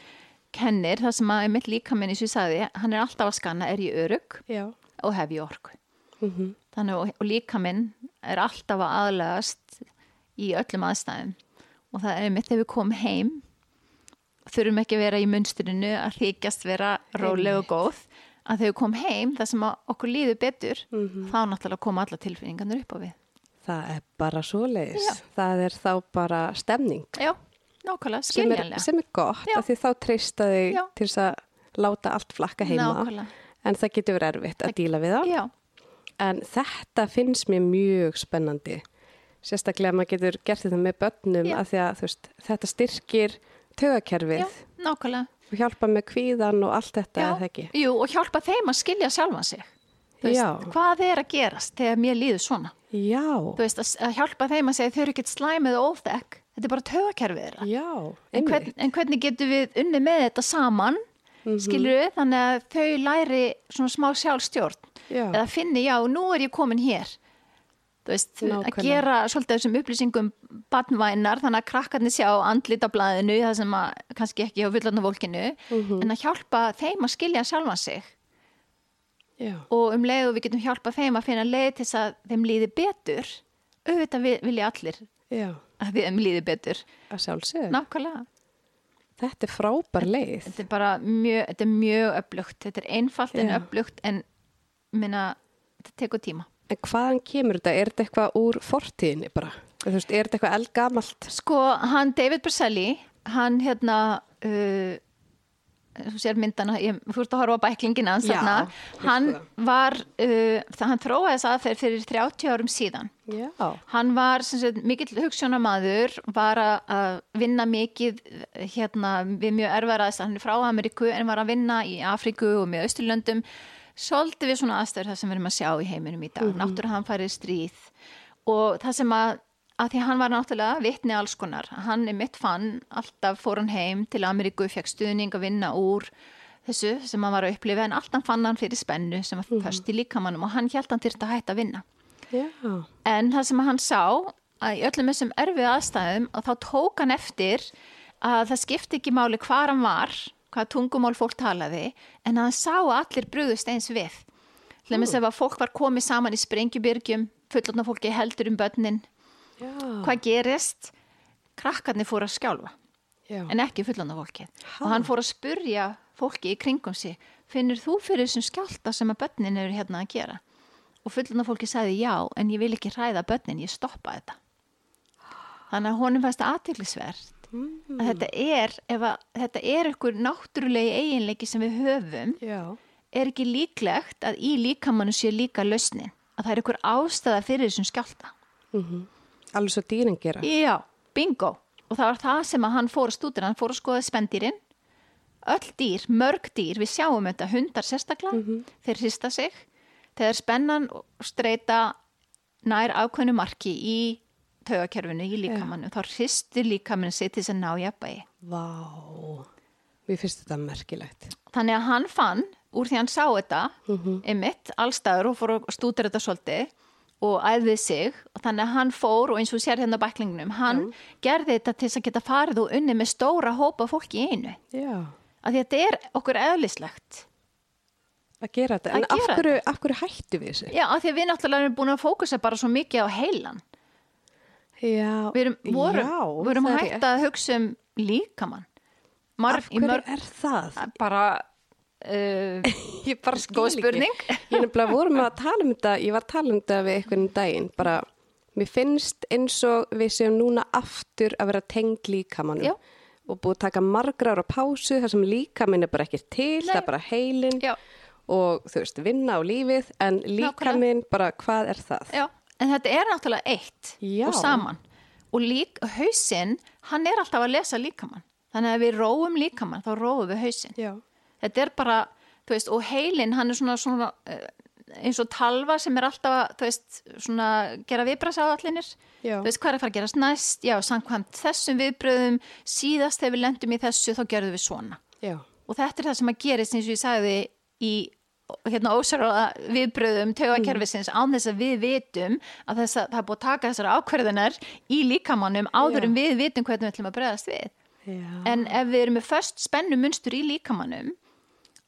kennir, það sem að mitt líkaminn eins og ég sagði, hann er alltaf að skanna er ég örug Já. og hef ég orku Mm þannig og, og líkaminn er alltaf að aðlegast í öllum aðstæðum. Og það er mitt þegar við komum heim þurfum ekki að vera í munsturinu að hrikjast vera róleg og góð. Að þegar við komum heim það sem okkur líður betur þá náttúrulega koma alla tilfinningarnir upp á við. Það er bara svoleiðis. Já. Það er þá bara stemning. Já, nákvæmlega, sem er, skiljanlega. sem er gott af því þá treysta þig Já. til þess að láta allt flakka heima. Nákvæmlega, en það getur verið erfitt að díla við það já, en þetta finnst mér mjög spennandi. Sérstaklega að maður getur gert þetta með börnum Já. af því að veist, þetta styrkir tögakerfið já, nákvæmlega. Og hjálpa með kvíðan og allt þetta eða ekki? Jú, og hjálpa þeim að skilja sjálfan sig. Veist. Hvað er að gerast þegar mér líður svona? Veist, að, hjálpa þeim að segja þau eru ekkert slæmið og óþekk. Þetta er bara tögakerfið já en, hvern, en hvernig getum við unni með þetta saman mm Mhm. við, þannig að þau læri svona smá sjálfstjórn Já. eða finni, já, nú er ég komin hér. Þú veist, að Nákvæmlega. gera svolítið þessum upplýsingum badnvænar, þannig að krakkarnir sjá andlit á blaðinu, það sem að kannski ekki á fullarna fólkinu, Mhm. en að hjálpa þeim að skilja sjálfan sig. Já, og um leið og við getum hjálpa þeim að finna leið til þess að þeim líði betur auðvitað vi- vilja allir já, að þeim líði betur. Að sjálfsögðu. Nákvæmlega. Þetta er frábær leið. þetta er bara mjög, þetta er mjög öflugt. Þetta er einfalt en öflugt en minna, þetta tekur tíma En hvaðan kemur þetta? Er þetta eitthvað úr fortíðinni bara? Veist, er þetta eitthvað eldgamalt? sko, hann David Berselli hann hérna uh, þú sér myndana ég fúrst að horfa á bæklingina hans Já, hann var uh, hann tróaði þess aðferð fyrir 30 árum síðan Já, Hann var mikill hugssjónamaður, var að- vinna mikið hérna, við mjög erfara þess að hann er frá Ameríku en var að vinna í Afríku og með Austurlöndum svolítið við svona aðstöður það sem við erum að sjá í heiminum í dag, mm -hmm. náttúrulega hann farið stríð og það sem að að því hann var náttúrulega vitni alls konar. Hann er mitt fann, alltaf fór hann heim til Ameríku, fekk stuðning að vinna úr þessu sem hann var að upplifa en alltaf fann hann fyrir spennu sem var först í líkamannum og hann held hann þyrfti að hætta að vinna. Já, En það sem hann sá að í öllum þessum erfið aðstæðum og þá tók hann eftir að það skipti ekki máli hvar hann var, hvað tungumál fólk talaði, en hann sá að allir brugðust eins við. Til dæmis ef að fólk var komið saman í sprengjubyrgjum, fullotna fólki heldur um börnin, já, hvað gerist? Krakkarnir fóru að skjálfa, já. en ekki fullotna fólki. Ha? Og hann fór að spurja fólki í kringum sig, finnur þú fyrir þessum skjálta sem að börnin eru hérna að gera? Og fullorðna fólki sagði já, en ég vil ekki hræða börnin, ég stoppa þetta. Þannig að honum fannst aðtiklisvert að þetta er, ef að þetta er ykkur náttúrulegi eiginleiki sem við höfum, já. er ekki líklegt að í líkamannu sé líka lausnin, að það er ykkur ástæða fyrir þessum skjálta. Alveg svo dýrin gera. Já, bingo. Og það var það sem að hann fór að stúdira, hann fór að skoða spendýrin, öll dýr, mörg dýr, við sjáum þetta, hundar sérstaklega, þeir hrista sig, þegar spennan streyta nær ákveðnu marki í taugakerfinu, í líkamannu, þá hristir líkamannu sig til þess að ná jafnvægi. Vá, mér finnst þetta merkilegt. Þannig að hann fann, úr því hann sá þetta, einmitt, allstaður og fór að stúdira þetta svolítið og æðið sig og þannig að hann fór og eins og sér hérna bæklingnum, hann gerði þetta til þess að geta farið og unni með stóra hópa fólki í einu. Já, að þetta er okkur eðlislegt. að gera þetta. En af hverju, af hverju hættu við þessu? Já, af því að við náttúrulega erum búin að fókusa bara svo mikið á heilan. Já, Við erum, vorum, já, við erum er hægt að hugsa um líkamann. Af Marf, í hverju mörg, er það? bara, uh, Ég bara skil ekki. Ég nefnilega vorum að tala um þetta, ég var að tala um þetta við einhvern daginn, bara mér finnst eins og við séum núna aftur að vera tengd líkamannum Já. og búið að taka margra ára pásu þar sem líkaminn er bara ekki til, Nei. það er bara heilin og þú veist, vinna á lífið en líka minn bara, hvað er það? Já, en þetta er náttúrulega eitt Já. og saman og lík, hausinn, hann er alltaf að lesa líkamann þannig að við róum líkamann, þá róum við hausinn Já. þetta er bara, þú veist, og heilin hann er svona, svona eh, eins og talva sem er alltaf að, þú veist, svona gera viðbrasáallinir Já. þú veist, hvað er að fara að gerast næst já, samkvæmt þessum viðbröðum síðast þegar við lendum í þessu, þá gerðum við svona Já. og þetta er það sem að gerist eins og ég sagði í hérna ósara viðbröðum taugakerfisins án þess að við vitum að þess að það er búið að taka þessar ákverðinar í líkamannum áður en við vitum hvernig við ætlum að bregðast við. Já. en ef við erum með först spennu munstur í líkamannum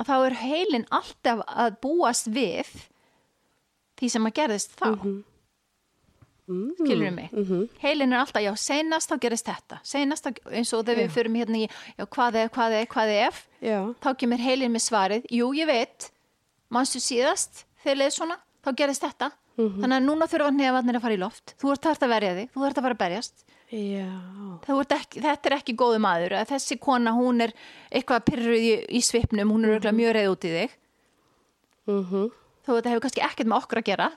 þá er heilin alltaf að búast við því sem að gerðist þá. Mm Mm. skilur við mig? Mhm. heilin er alltaf, já, seinast þá gerist þetta. Seinast þá, eins og þegar við förum hérna í já, hvað er, hvað er, hvað er ef? Já. þá kemur heilin með svarið, jú ég veit mannstu síðast þegar leið svona, þá gerist þetta. Þannig að núna þurfa nefarnir að fara í loft. Þú ert þarft að verja þig, þú ert að fara að berjast. Þú ekki, þetta er ekki góðu maður. Að þessi kona, hún er eitthvað pyrruð í, í svipnum, hún er mm mjög reyð út í þig. Mm þó þetta hefur kannski ekkert með okkur að gera.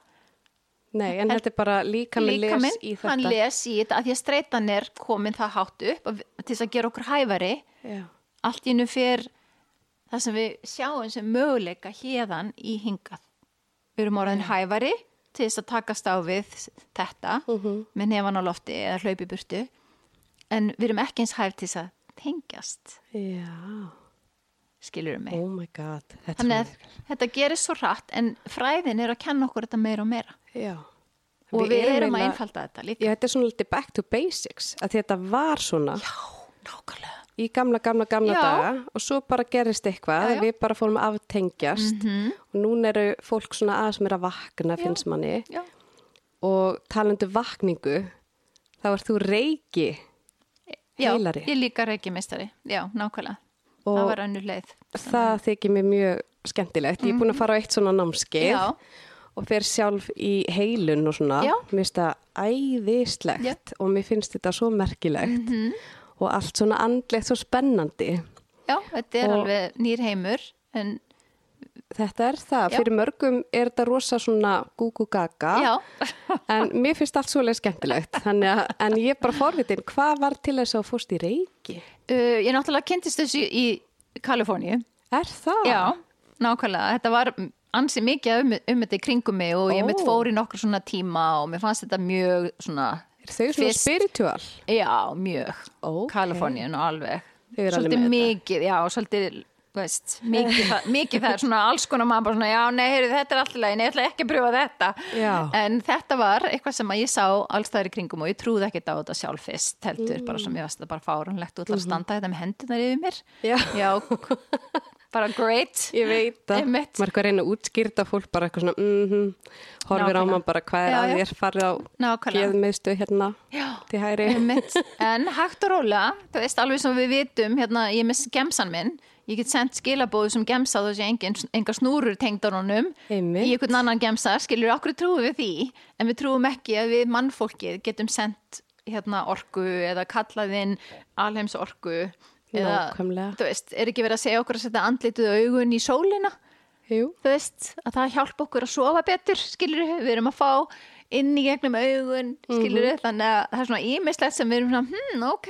Nei, en þetta er bara líka með les Líkaminn, í þetta. hann les í þetta. Að því að streytan er komin það hátt upp til þess að gera okkur hæfari. Já. allt í nú fyrr það sem við sjáum sem möguleika hérðan í hingað. Við erum orðin hæfari til þess að takast á við þetta Mhm. með nefan á lofti eða hlaupi burtu en við erum ekki eins hæf til þess að tengjast, Já. skilur mig. Oh my god. Þetta Þannig að þetta gerir svo hratt en fræðin er að kenna okkur þetta meira og meira Já. og við, erum að einfalda þetta líka. Já, þetta er svona litið back to basics að þetta var svona Já, nákvæmlega. Í gamla, gamla, gamla Já. daga og svo bara gerist eitthvað, Já, já. við bara fórum aftengjast Mhm. og núna eru fólk svona aðeins meira að vakna finnst manni Já, og talandi vakningu þá ert þú reiki já Heilari. ég líka reykjumistari. Já, nákvæmlega. Og það var önnur leið. það þykir mér mjög skemmtilegt ég er búin að fara á eitt svona námskeið Mhm. Já. og fer sjálf í heilun og svona, Já. mér finnst það æðislegt Já. og mér finnst þetta svo merkilegt Mhm. Og allt svona andlegt svo spennandi Já, þetta er Og- alveg nýr heimur en þetta er það, Já. fyrir mörgum er þetta rosa svona gúgú gaga já, en mér finnst allt svoleið skemmtilegt að, en ég er bara forvitin hvað var til þess að þú fórst í reiki? uh, ég náttúrulega kynntist þessu í Kaliforníu. Er það? Já, nákvæmlega. Þetta var ansi mikið um, um þetta í kringum mig og ég mitt fór í nokkur svona tíma og mér fannst þetta mjög svona, Er þau svona Fyrst- spiritual? já, mjög. Ókei. Kaliforníun og alveg. Þau eru alveg með mikið, já, svolítið, veist, mikið, það, mikið það er svona alls konar maður bara svona, já, nei, heyrðu, þetta er alltaf legin, ég ætla ekki að pröfa þetta. Já. En þetta var eitthvað sem að ég sá allstæðir í kringum og ég trúði ekkert á þetta sjálf fyrst, heldur, bara sem ég varst þetta bara fárunlegt og ætla að standa þetta með hendunar yfir mér. Já. Já, bara great. Ég veit það, maður er eitthvað að reyna að útskýrta fólk bara eitthvað svona, mhm, horfir á mann bara hvað er Já, að þér farið á geðmiðstu hérna Já. til hægri. Einmitt. En hægt og rólega, þú veist, alveg sem við vitum, hérna, ég með gemsan minn, ég get sendt skilabóðu sem gemsa þó sé enga snúrur tengd á honum Einmitt. í einhvern annan gemsa, skilur okkur trúum við því, en við trúum ekki að við mannfólkið getum sendt hérna orku eða kallað inn alheims orku eða, Nákvæmlega. þú veist, er ekki verið að segja okkur að setja andlituð augun í sólina? Jú, þú veist, að það hjálpa okkur að sofa betur, skilur við, við erum að fá inn í gegnum augun, skilur við, þannig að það er svona ímislegt sem við erum svona, hm, ok,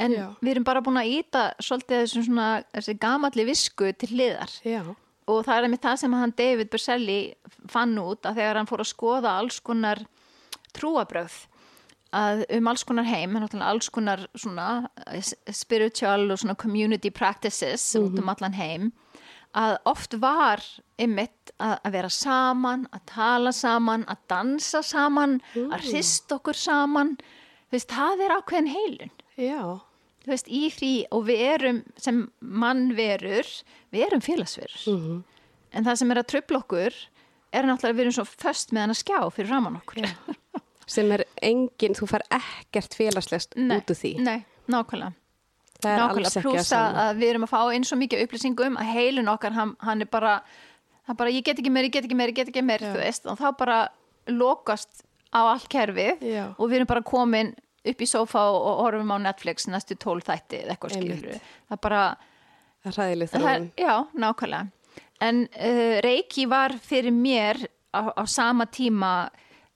en Já. við erum bara búin að íta svolítið þessum svona, þessi gamalli visku til hliðar. Já, og það er einmitt það sem hann David Berselli fann út að þegar hann fór að skoða alls konar trúabröð að um alls konar heim, alls konar svona eh, spiritual og svona community practices út um allan heim að oft var ymmit að, vera saman, að tala saman, að dansa saman, að hrist okkur saman, veist, það er ákveðin heilun. Já, þú veist, í því og við erum sem mannverur, við erum félagsverur. En það sem er að tröfla okkur er náttúrulega að við erum svo föst með hann að skjá fyrir raman okkur sem er engin, þú fær ekkert félagslegt út úr því. Nei, nákvæmlega Það er alls Nákvæmlega, ekki að pluss að, sama. að við erum að fá eins og mikið upplýsingum að heilun okkar, hann, hann er bara hann bara, ég get ekki meir, ég get ekki meir, ég get ekki meir þú veist, og þá bara lokast á allt kerfið Já. og við erum bara komin upp í sófa og, horfum á Netflix næstu tól þætti eða eitthvað skilur það er bara, Það er ræðileg þróun. já, nákvæmlega en uh, Reiki var fyrir mér á, á sama tíma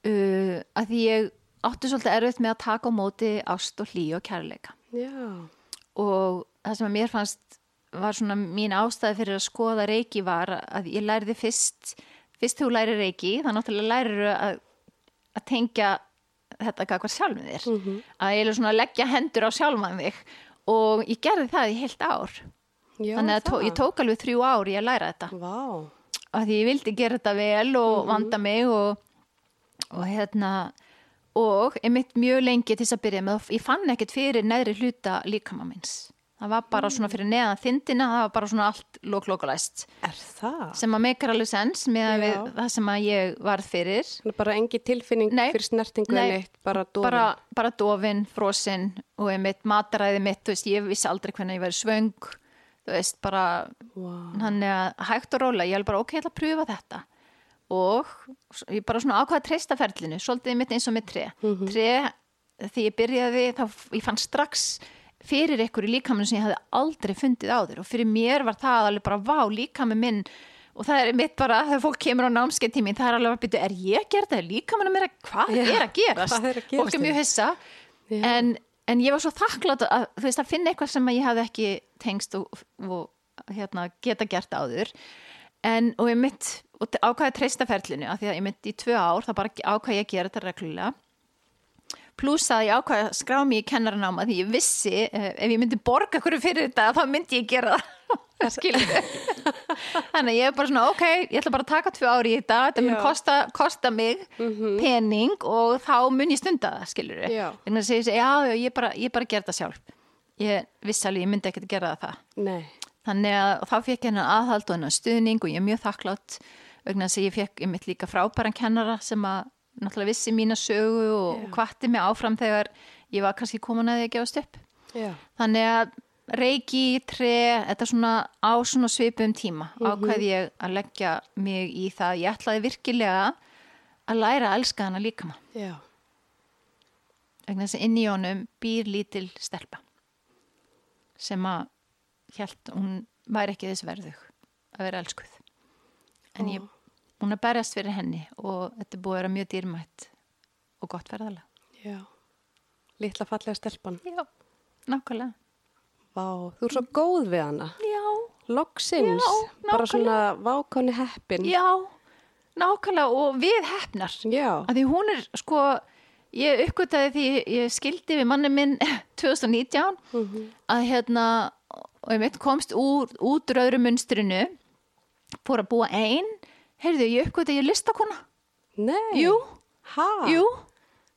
uh, að því ég átti svolítið erfitt með að taka á móti ást og hlý og kærleika. Já. og það sem að mér fannst var svona mín ástæði fyrir að skoða reiki var að ég læriði fyrst fyrst þú læri reiki þá náttúrulega lærir að, að tengja þetta kakvar sjálfum þér. Að ég er svona að leggja hendur á sjálfan þig. Og ég gerði það í heilt ár. Já, þannig að tó, ég tók alveg þrjú ár í að læra þetta. Vá. að því ég vildi gera þetta vel og vanda mig og, og hérna og einmitt mjög lengi til þess að byrja með ég fann ekkert fyrir neðri hluta líkama minns það var bara svona fyrir neðan þindina það var bara svona allt lóklókulæst Er sem að meikar alveg sens með það sem að ég varð fyrir bara engi tilfinning Nei. fyrir snertingu Nei. en eitt, bara dofin. bara, bara dofin, frosinn og einmitt mataræði mitt, þú veist, ég vissi aldrei hvernig ég væri svöng þú veist, bara Vá. þannig að hægt og róla, ég hef bara ok, ég ætla að pröfa þetta og ég bara svona ákvaða treysta ferlinu, svolítið mitt eins og með tre tre, því ég byrjaði þá ég fann strax fyrir ykkur í líkaminu sem ég hafði aldrei fundið áður og fyrir mér var það alveg bara vá líkami minn. Og það er mitt bara þegar fólk kemur á námskeið tími það er alveg að byrja, er ég að þetta? Er líkaminu mér að, hvað Já, er að gerast? er að Fólk er mjög hissa. Já. en, en ég var svo þakklátt að, þú veist, að finna eitthvað sem að ég hafði ekki tengst og, og hérna, geta gert áður en, og ég mitt og ákvæði treysta ferlinu af því að ég mitt í tvö ár þá bara ákvæði ég að gera þetta reglulega. Pluss að ég ákvæði að skrá mig í kennaranáma því ég vissi eh, ef ég myndi borga hverju fyrir þetta þá myndi ég gera það. Þannig að ég er bara svona ok, ég ætla bara að taka tvö ári í þetta þetta mun kosta, kosta mig pening og þá mun ég stunda það skilur Já. þannig að segja, já, já, ég bara, bara gera það sjálf. Ég vissi alveg, ég myndi ekkert að gera það. Nei. Þannig að þá fekk ég hennar aðhald og hennar stuðning og ég er mjög þakklátt vegna þess að ég fekk einmitt líka frábæran kennara sem að náttúrulega vissi mína sögu og Já. hvatti mig áfram þegar ég var kannski komin að því að gefast upp Já. þannig að reiki, tre, þetta svona á svona svipum tíma ákveði ég að leggja mig í það ég ætlaði virkilega að læra að elska hana líka maður Já. vegna þess að inn í honum býr lítil stelpa sem að hjælt hún væri ekki þess verðug að vera elskuð en ég, hún er berjast fyrir henni og þetta búið að vera mjög dýrmætt og gott ferðalega Já. Lítla fallega stelpan. já, nákvæmlega Vá, þú er svo góð við hana. já, Loksins. Já, Bara svona vákonni heppin. já, nákvæmlega og við hefnar Já. að því hún er sko ég uppgötaði því ég skildi við manni minn 2019 að hérna og ég mitt komst úr, út úr öðru munstrinu fór að búa ein heyrðu ég uppgötaði ég listakona Nei. jú, Ha? jú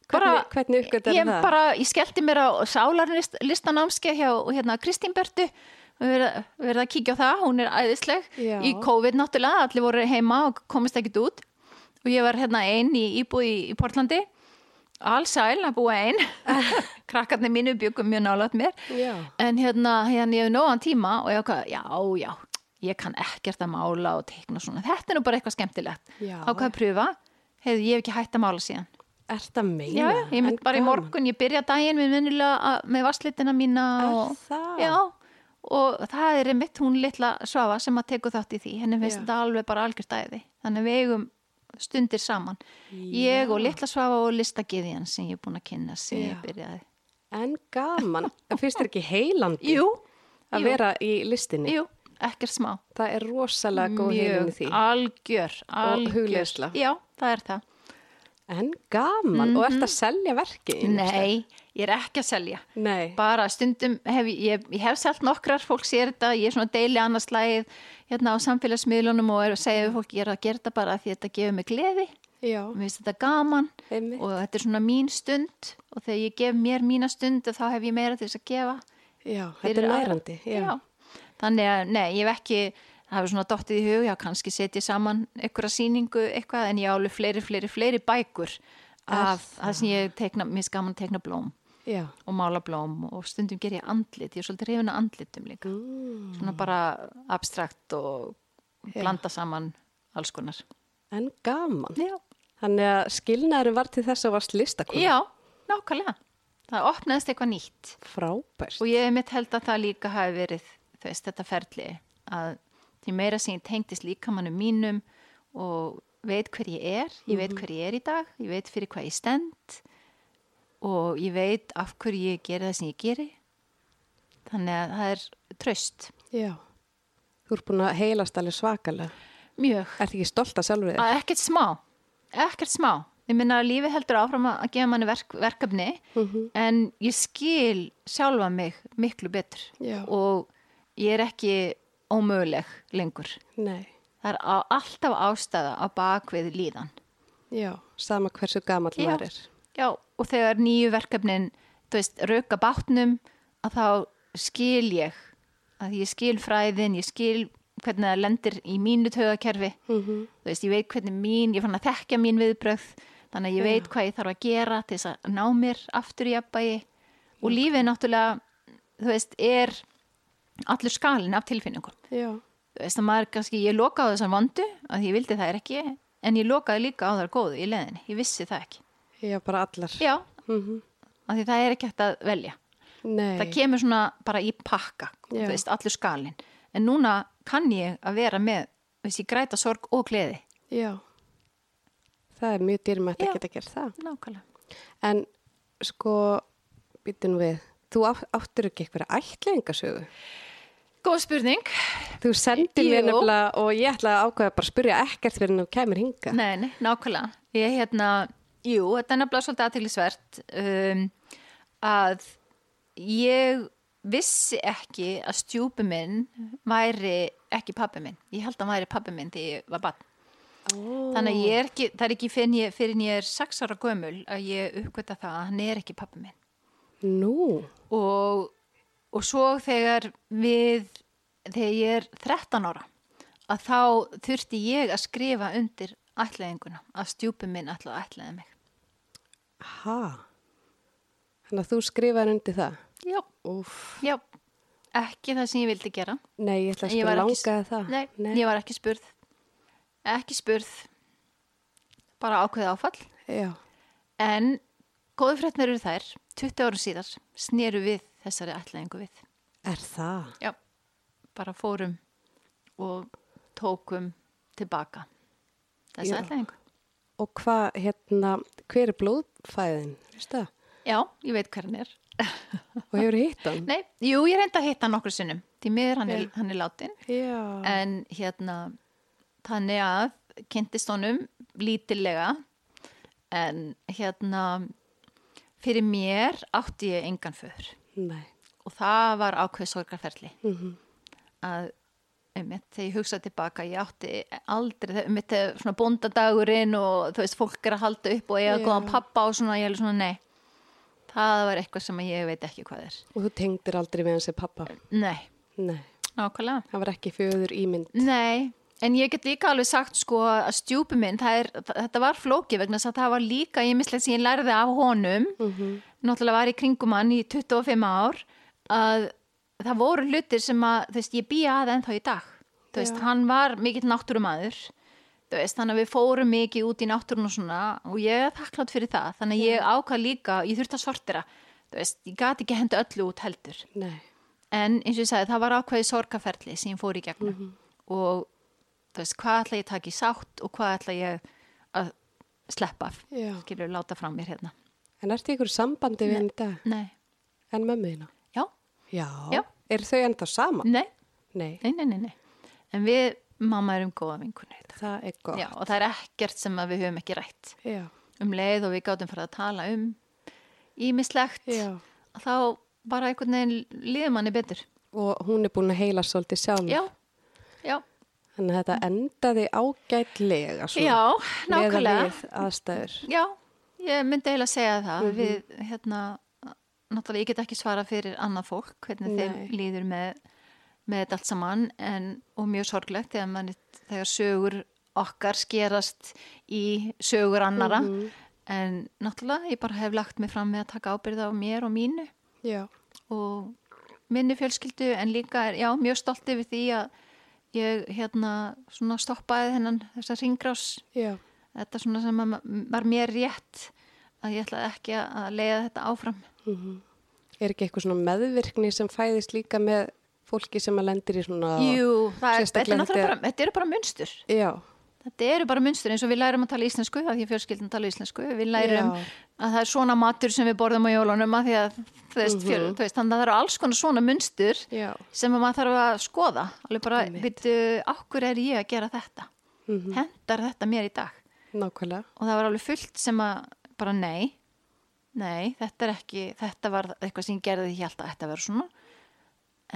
Hvernig, hvernig uppgötar ég það? bara, ég skellti mér á sálarlistanámske hjá hérna Kristín Bertu við verðum að kíkja á það, hún er æðisleg Já. í COVID náttúrulega, allir voru heima og komist ekkit út og ég var hérna einn í íbúi í Portlandi allsæl að búa einn. Krakkarnir mínu byggum mjög nálat mér. Já. en hérna, hérna ég hef nógan tíma og ég ákvað, já, já ég kann ekkert að mála og teikna svona. Þetta er nú bara eitthvað skemmtilegt. Já. ákvað að pröfa, hefði ég hef ekki hægt að mála síðan. Er þetta meina? Já, ég mynd bara í morgun, ég byrja daginn með venjulega með vasslitina mína og, það? Já, og það er mitt hún litla svafa sem að teku þátt í því. Henni finnst þetta alveg bara algjört æði þannig við eigum stundir saman ég og litla svafa og listagiðjan sem ég er búin að kynna sem Já. ég byrjaði En gaman. En finnst þér ekki heilandi Jú, að jú. vera í listinni? jú, ekkert smá Það er rosalega góð heilin í því. algjör, algjör hugleiðsla. Já, það er það En gaman. Og ert að selja verki? Mhm. Nei, ég er ekki að selja Nei. bara stundum hef ég, ég, hef selt nokkrar, fólk sér þetta ég er svona deili annars slæð hérna á samfélagsmiðlunum og er að segja við fólk ég er að gera þetta bara því þetta gefur mig gleði Já. mér finnst þetta gaman Einmitt. og þetta er svona mín stund og þegar ég gef mér mína stund þá hef ég meira til þess að gefa Já, þetta er nærandi. Já. þannig að nei, ég hef ekki það hefur svona dottið í hug, já kannski setja saman einhverja sýningu eitthvað en ég á alveg fleiri, fleiri, fleiri bækur af það sem ég tekna, mér að tekna blóm Já. og mála blóm og stundum ger ég andlit, ég er svolítið reyfin að andlitum líka Mm. svona bara abstrakt og blanda saman alls konar En gaman. Já, Þannig að skilnaðurinn var til þess að varst listakona. Já nákvæmlega það opnaðist eitthvað nýtt Frábært. og ég mitt held að það líka hafi verið þú veist, þetta ferli að því meira sem ég tengdist líkamannu mínum og veit hver ég er, ég veit hver ég er í dag, ég veit fyrir hvað ég stend og ég veit af hverju ég gera það sem ég geri. Þannig að það er tröst, Já. Þú ert búin að heilast alveg svakalega. mjög. Ert ekki stolt að sjálfur þér? Ekkert smá, ekkert smá. Ég minna að lífi heldur áfram að gefa manni verk, verkefni en ég skil sjálfa mig miklu betur Já. og ég er ekki ómöguleg lengur. Nei. Það er á, alltaf ástæða á bakvið líðan. Já. Sama hversu Já. maður er. Já, og þegar nýju verkefnin, þú veist, rauka bátnum, að þá skil ég, að ég skil fræðin, ég skil hvernig það lendir í mínu tögakerfi, Mm þú veist, ég veit hvernig mín, ég fann að þekka mín viðbröð, þannig að ég veit hvað ég þarf að gera til þess að ná mér aftur í abbægi og lífið náttúrulega, þú veist, er allur skalin af tilfinningum. Þú veist, að maður kannski, ég lokaði þessar vondu, að ég vildi það er ekki, en ég lokaði líka á þar góðu í leðinni, ég vissi það ekki. Já, bara allar. Já, Mm af því það er ekki hægt að velja. Nei. Það kemur svona bara í pakka, þú Já. veist, allur skalin. En núna kann ég að vera með, veist, ég græta sorg og gleði. Já. Það er mjög dýrmætt að geta gert það. Nákvæmlega. En sko, býtum við, þú átt, áttur ekki eitthvað ætlingasögu. Góð spurning. Þú sendir mér nefnilega og ég ætla að ákveða bara að spyrja ekkert fyrir en þú kemur hinga. Nei, nei, nákvæmlega. Ég hérna, jú, þetta er nefnilega svolítið aðtýrlisvert um, að ég vissi ekki að stjúpi minn væri ekki pappi minn. Ég held að hann væri pappi minn þegar ég var barn. Ó. Þannig að er ekki, það er ekki fyrir ég, fyrir ég er sex ára gömul að ég uppgöta það að hann er ekki pappi minn. Nú, og, og svo þegar við þegar ég er 13 ára að þá þurfti ég að skrifa undir ætlaðinguna að stjúpi minn ætlaði að ætlaði mig. Ha. Þannig að þú skrifaði undir það. já, já, ekki það sem ég vildi gera. Nei, ég ætla að langaði það. nei, ég var ekki spurð. Ekki spurð. Bara ákveði áfall. Já. en góðu fréttnir eru þær 20 árum síðar sneru við þessari ætlaðingu við Er það? Já, bara fórum og tókum tilbaka þessi Já. ætlaðingu. Og hvað, hérna, hver er blóðfæðin? Vistu það? Já, ég veit hver hann er. Og hefur hitt hann? Nei, jú, ég reynda að hitta hann nokkur sinnum. Því miður hann, Já. hann er látin. Já. En hérna, þannig að kynntist honum lítilega. En hérna, fyrir mér átti ég engan föður. Nei. Og það var ákveð sorgarferli. Mm að einmitt, þegar ég hugsaði tilbaka ég átti aldrei, einmitt þegar svona bóndadagurinn og þú veist fólk er að halda upp og eiga Já. góðan pappa og svona ég er svona nei það var eitthvað sem ég veit ekki hvað er Og þú tengdir aldrei við hans pappa? nei, Nei. nákvæmlega Það var ekki föður ímynd. nei, en ég get líka alveg sagt sko að stjúpi minn, er, þetta var flóki vegna þess að það var líka ímislegt sem ég lærði af honum. Mm náttúrulega var í kringum hann í 25 ár að það voru hlutir sem að þú veist, ég býja að ennþá í dag. Þú veist, Já. hann var mikill náttúrumadur þú veist, þannig að við fórum mikið út í náttúrun og svona og ég er þakklátt fyrir það. Þannig að ég ákvað líka, ég þurfti að sortira þú veist, ég gati ekki hendu öllu út heldur. Nei. en eins og ég sagði, það var ákveði sorgaferli sem ég fór í gegnum. Og þú veist, hvað ætla ég að taka í sátt og hvað ætla ég að sleppa af, Já. skilur láta frá mér hérna En ertu ykkur sambandi við dag? nei, En mömmu þína? já, Já. Já. Er þau ennþá saman? nei Nei. Nei, nei, nei, nei. En við, mamma, erum góða vinkunni. Það er gott. Já, og það er ekkert sem við höfum ekki rætt Já. um leið og við gátum farið að tala um ímislegt. Já. Þá bara einhvern veginn líður manni betur. Og hún er búin að heila svolítið sjálf. Já, já, Þannig að þetta endaði ágætlega svona. já, nákvæmlega. Með við aðstæður. Já, ég myndi eiginlega segja það. Mhm. Við, hérna, náttúrulega, ég get ekki svara fyrir annað fólk, hvernig Nei. þeim líður með, með þetta allt saman, en, og mjög sorglegt þegar, mann, þegar sögur okkar skerast í sögur annara. Mhm. En náttúrulega, ég bara hef lagt mig fram með að taka ábyrða á mér og mínu Já. og minni fjölskyldu, en líka er, já, mjög stolt yfir því að ég, hérna, svona stoppaði þennan þessar ringrás Já. þetta svona sem var mér rétt að ég ætlaði ekki að leiða þetta áfram Mhm. Er ekki eitthvað svona meðvirkni sem fæðist líka með fólki sem að lendir í svona Jú, það er, þetta, er bara, þetta eru bara munstur. Já, Þetta eru bara munstur eins og við lærum að tala íslensku að því að fjölskyldin tala íslensku. Við lærum Já. að það er svona matur sem við borðum á jólunum að því að veist, fjör, þú veist þannig að það eru alls konar svona munstur já, sem að maður þarf að skoða. Alveg bara, veitu, okkur er ég að gera þetta? Hendar þetta mér í dag? nákvæmlega Og það var alveg fullt sem að bara nei, nei, þetta er ekki, þetta var eitthvað sem ég gerði ég held að þetta verður svona.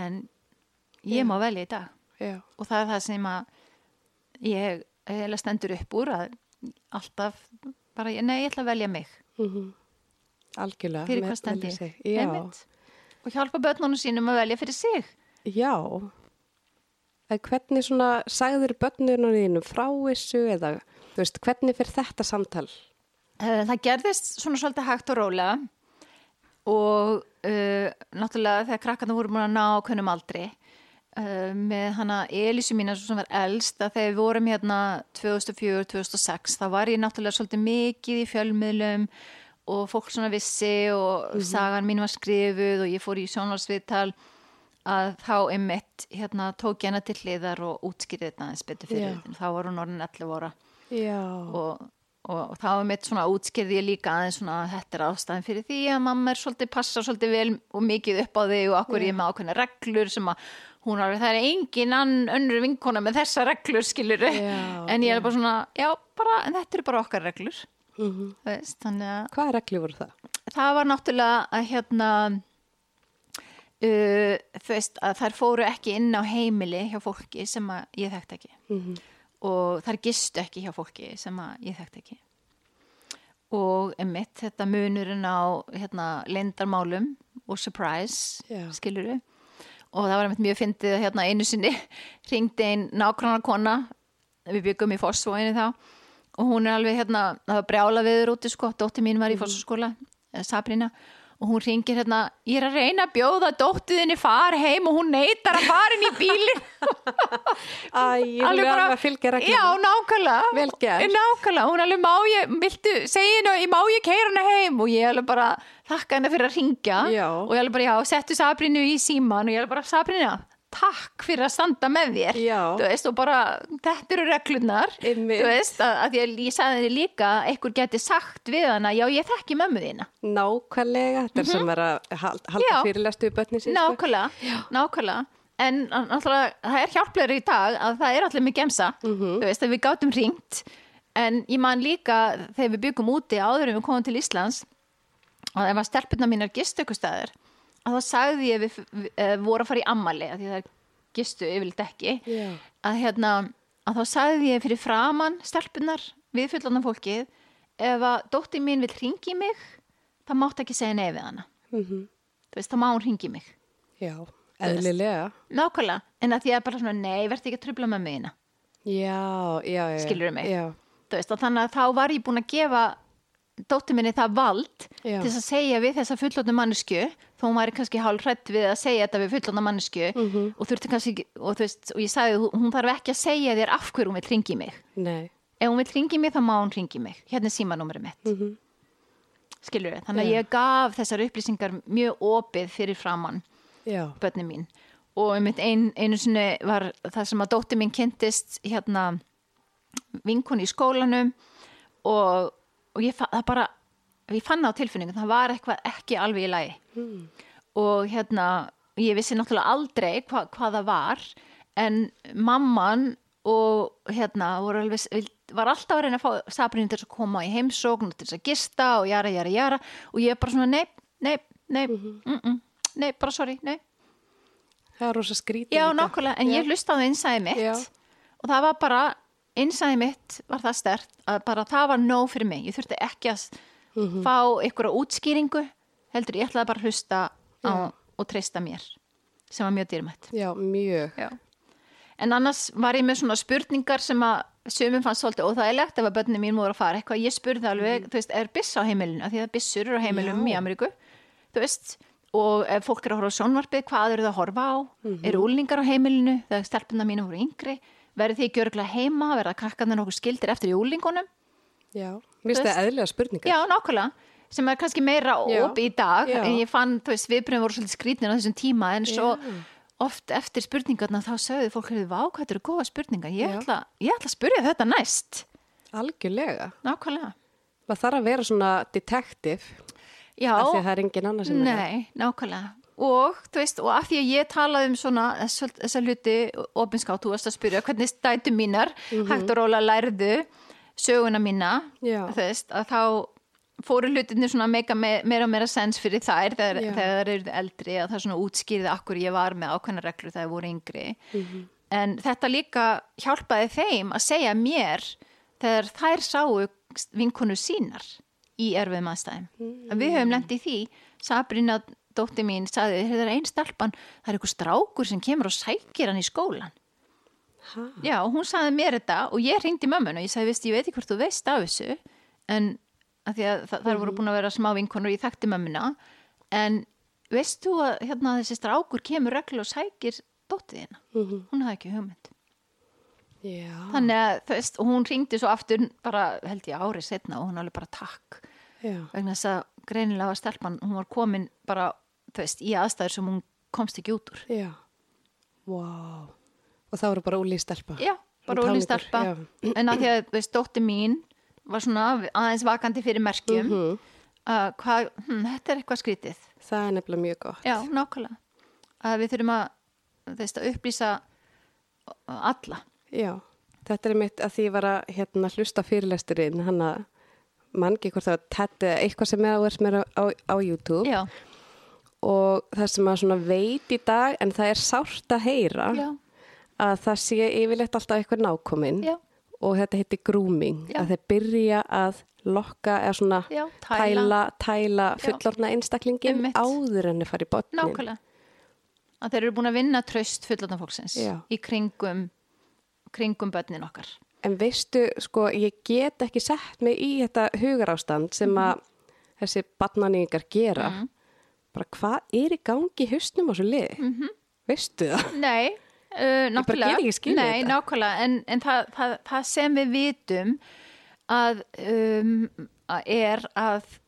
En ég Já. má velja í dag og það er það sem að ég heila stendur upp úr að alltaf bara, nei, ég ætla að velja mig mhm Algjörlega fyrir hvað stend velja ég sig. Já, Einmitt. og hjálpa börnunum sínum að velja fyrir sig já En hvernig svona sagður börnunum þínum frá þessu eða veist, hvernig fyrir þetta samtal? Eh, það gerðist svona svolítið hægt og rólega og uh, náttúrulega þegar krakkarna voru múin að ná ákveðnum aldri uh, með hana Elísu mína sem var elst að þegar við vorum hérna 2004-2006 þá var ég náttúrulega svolítið mikið í fjölmiðlum og fólk svona vissi og sagan mín var skrifuð og ég fór í sjónvarsviðtal að þá einmitt hérna tók ég hana til hliðar og útskýrði þetta aðeins betur fyrir Já. þetta. þá var hún orðin 11 ára Já, og, og, og þá er mitt svona útskýrði ég líka aðeins svona að þetta er ástæðin fyrir því að mamma er svolítið passa svolítið vel og mikið upp á þig og okkur ég er með ákveðna reglur sem að hún alveg, það er engin önnur vinkona með þessa reglur skilur en ég er bara svona, já bara, þetta eru bara okkar reglur. Mhm. veist, þannig að Hvaða regli voru það? það var náttúrulega að hérna uh, þú veist að þær fóru ekki inn á heimili hjá fólki sem að ég þekkt ekki. Mhm. og þær gistu ekki hjá fólki sem að ég þekkt ekki. Og emitt þetta munurinn á hérna lendarmálum og surprise skiluru og það var einmitt mjög fyndið að hérna einu sinni ringdi einn nákvæmna kona við byggum í Fossvóinu þá og hún er alveg hérna, það var brjála viður úti sko, dótti mín var í Fossskóla Sabrina og hún ringir hérna ég er að reyna að bjóða dóttiðinni far heim og hún neytar að fara inn í bílinn. Æ, ég vil alveg að fylgja reglum. Já, nákvæmlega. Nákvæmlega, hún alveg má ég, viltu, segja henni má ég keira hana heim? Og ég alveg bara þakka henni fyrir að ringja Já. og ég alveg bara, já, settu Sabrinu í síman og ég alveg bara, Sabrina, takk fyrir að standa með þér veist, og bara, þetta eru reglurnar Einmitt. þú veist, að, að ég, ég sagði henni líka að einhver geti sagt við hana, já, ég þekki mömmu þína Nákvæmlega, þetta er sem er að hal- halda Mhm. Fyrirlestu við börnin sín. sko. nákvæmlega, nákvæmlega en náttúrulega, það er hjálplegur í dag að það er allir með gemsa Mhm. þú veist, að við gátum ringt en ég man líka þegar við byggum úti áður en við komum til Íslands og ef að stelpuna mínar gistu ykkur staðar að þá sagði ég við, við voru að fara í ammali að því það er gistu yfirleitt ekki Já. að hérna að þá sagði ég fyrir framann stelpunar við fullandan fólkið ef að dóttir mín vil ringi mig það mátt ekki segja nei við hana Mhm. þú veist, þá má hún ringi mig Já, eðlilega. Nákvæmlega, en að því að bara svona nei, verði ekki að trubla með mig Já, já, já. Skilurðu mig? Já, veist, þannig að þá var ég búin að gefa dóttir minni það vald Já. til að segja við þessa fullotnu mannesku þó hún væri kannski hálf hrætt við að segja þetta við fullotna mannesku Mhm. og þurfti kannski, og þú veist, og ég sagði hún- þarf ekki að segja þér af hverju hún vil ringi mig nei. ef hún vil ringi mig þá má hún ringi mig hérna er símanúmerið mitt mm Mhm. skilur við, þannig að ég gaf þessar upplýsingar mjög opið fyrir framann Já, börnin mín og einmitt ein, einu sinni var það sem að dóttir mín kynntist hérna vinkun í skólanum og, og ég, það bara, ég fann á tilfinningum það var eitthvað ekki alveg í lagi Hmm. og hérna ég vissi náttúrulega aldrei hva, hvað það var en mamman og hérna alveg, var alltaf að reyna að fá Sabrinu til að koma í heimsókn og til að gista og jara, jara, jara og ég bara svona nei, nei, nei, Mhm. mm -mm, nei, bara sorry, nei það er rosa skrítið. Já, nákvæmlega, en Já. ég hlustaði á innsæði mitt Já. og það var bara, innsæði mitt var það stert að bara það var nóg fyrir mig. Ég þurfti ekki að Mhm. fá einhverja útskýringu, heldur ég ætlaði bara að hlusta á, og treysta mér, sem var mjög dýrmætt. Já, mjög. Já. En annars var ég með svona spurningar sem að sumum fannst svolítið óþægilegt ef að börnum mín voru að fara eitthvað. Ég spurði alveg, þú veist, er byss á heimilinu? Því að byssur eru á heimilum Já. í Ameríku, þú veist, og ef fólk er að horfa á sjónvarpið, hvað eru það að horfa á? Eru úlingar á heimilinu? Þegar stelpuna mínu voru yngri? Verður þið gjörglega heima? Verða krakkarnir nokkuð skildir eftir í úlingunum? Já, mér finnst það eðlilega spurningar. Já, nákvæmlega sem er kannski meira Já. op í dag Já. en ég fann, þú veist, viðbröðum voru svolítið skrýtnir á þessum tíma en svo Já. oft eftir spurningarna þá sögðu fólk hefur vákvæmt eru góða spurningar ég ætla, ég ætla að spurja þetta næst Algjörlega. nákvæmlega Maður þarf að vera svona detektiv af því að það er engin annar sem er það. Nei, nákvæmlega. Og, þú veist, og af því að ég talaði um svona þessa, þessa hluti opinskátt, þú varst að spyrja hvernig stætu mínar, hægt og róla lærðu söguna mína, veist, að þá fóru hlutinni svona mega me meira og meira sens fyrir þær þegar, þegar þær eru eldri að það svona útskýrði akkur ég var með ákveðna reglur þegar þær voru yngri. Mhm. En þetta líka hjálpaði þeim að segja mér þegar þær sáu vinkonu sínar í erfiðum aðstæðum. Mm. Við höfum lent í því, Sabrina dótti mín sagði, það er einn stelpan, það er eitthvað strákur sem kemur og sækir hann í skólan. Ha, Já, hún sagði mér þetta og ég ringdi mömmun og ég sagði, veist, ég veit ekki hvort þú veist af þessu, en að því að það, það voru búin að vera smá vinkonur, ég þekkti mömmuna, en veist þú að hérna, þessi strákur kemur reglu og sækir dóttið hérna? Mhm. Hún hafði ekki hugmynd. Já. Þannig að veist, og hún ringdi svo aftur bara held ég árið setna og hún alveg bara takk Já. vegna þess að greinilega var stelpan, hún var komin bara, þú veist, í aðstæður sem hún komst ekki út úr. Já. Vá. Og það voru bara úli í stelpa. Já, bara úli táningur, stelpa. já. En að því að, veist, dótti mín var svona aðeins vakandi fyrir merkjum Mhm. að hvað, hm, þetta er eitthvað skrítið. Það er nefnilega mjög gott. Já, nákvæmlega. Að við þurfum að, veist, að upplýsa alla. Já. Þetta er mitt að því var að hérna, hlusta fyrirlesturinn, hann að mangi hvort það var tett eða eitthvað sem er á, á, á YouTube Já, og það sem maður svona veit í dag en það er sárt að heyra já, að það sé yfirleitt alltaf eitthvað nákominn og þetta heitir grooming Já. að þeir byrja að lokka eða svona já, tæla, tæla Já. fullorna einstaklingin Einmitt. áður en þeir fari í botnin Nákvæmlega. Að þeir eru búin að vinna tröst fullotna fólksins Já. í kringum, kringum börnin okkar. En veistu, sko, ég get ekki sett mig í þetta hugarástand sem að þessi barnaningar gera. Mhm. Bara hvað er í gangi í hausnum á svo liði? -hmm. Veistu það? Nei, uh, nákvæmlega. get ekki Nei, þetta. nákvæmlega, en, en það, það, það sem við vitum að, um, að er að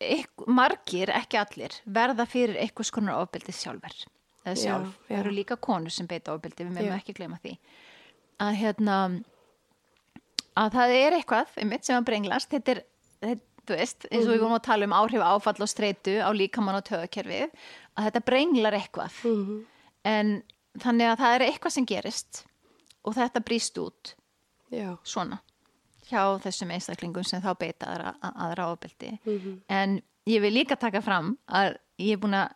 ekk, margir, ekki allir, verða fyrir eitthvað skonar ofbeldi sjálfur. Já, sjálf. já. Það eru líka konur sem beita ofbeldi, við meðum Já. ekki gleyma því. Að hérna, að það er eitthvað, einmitt sem að brenglast, þetta er, þetta, þú veist, eins og við vorum að tala um áhrif áfall og streitu á líkamann og töðakerfið, að þetta brenglar eitthvað Mhm. en þannig að það er eitthvað sem gerist og þetta brýst út Já, svona hjá þessum einstaklingum sem þá beita aðra, aðra ofbeldi Mhm. en ég vil líka taka fram að ég er búin að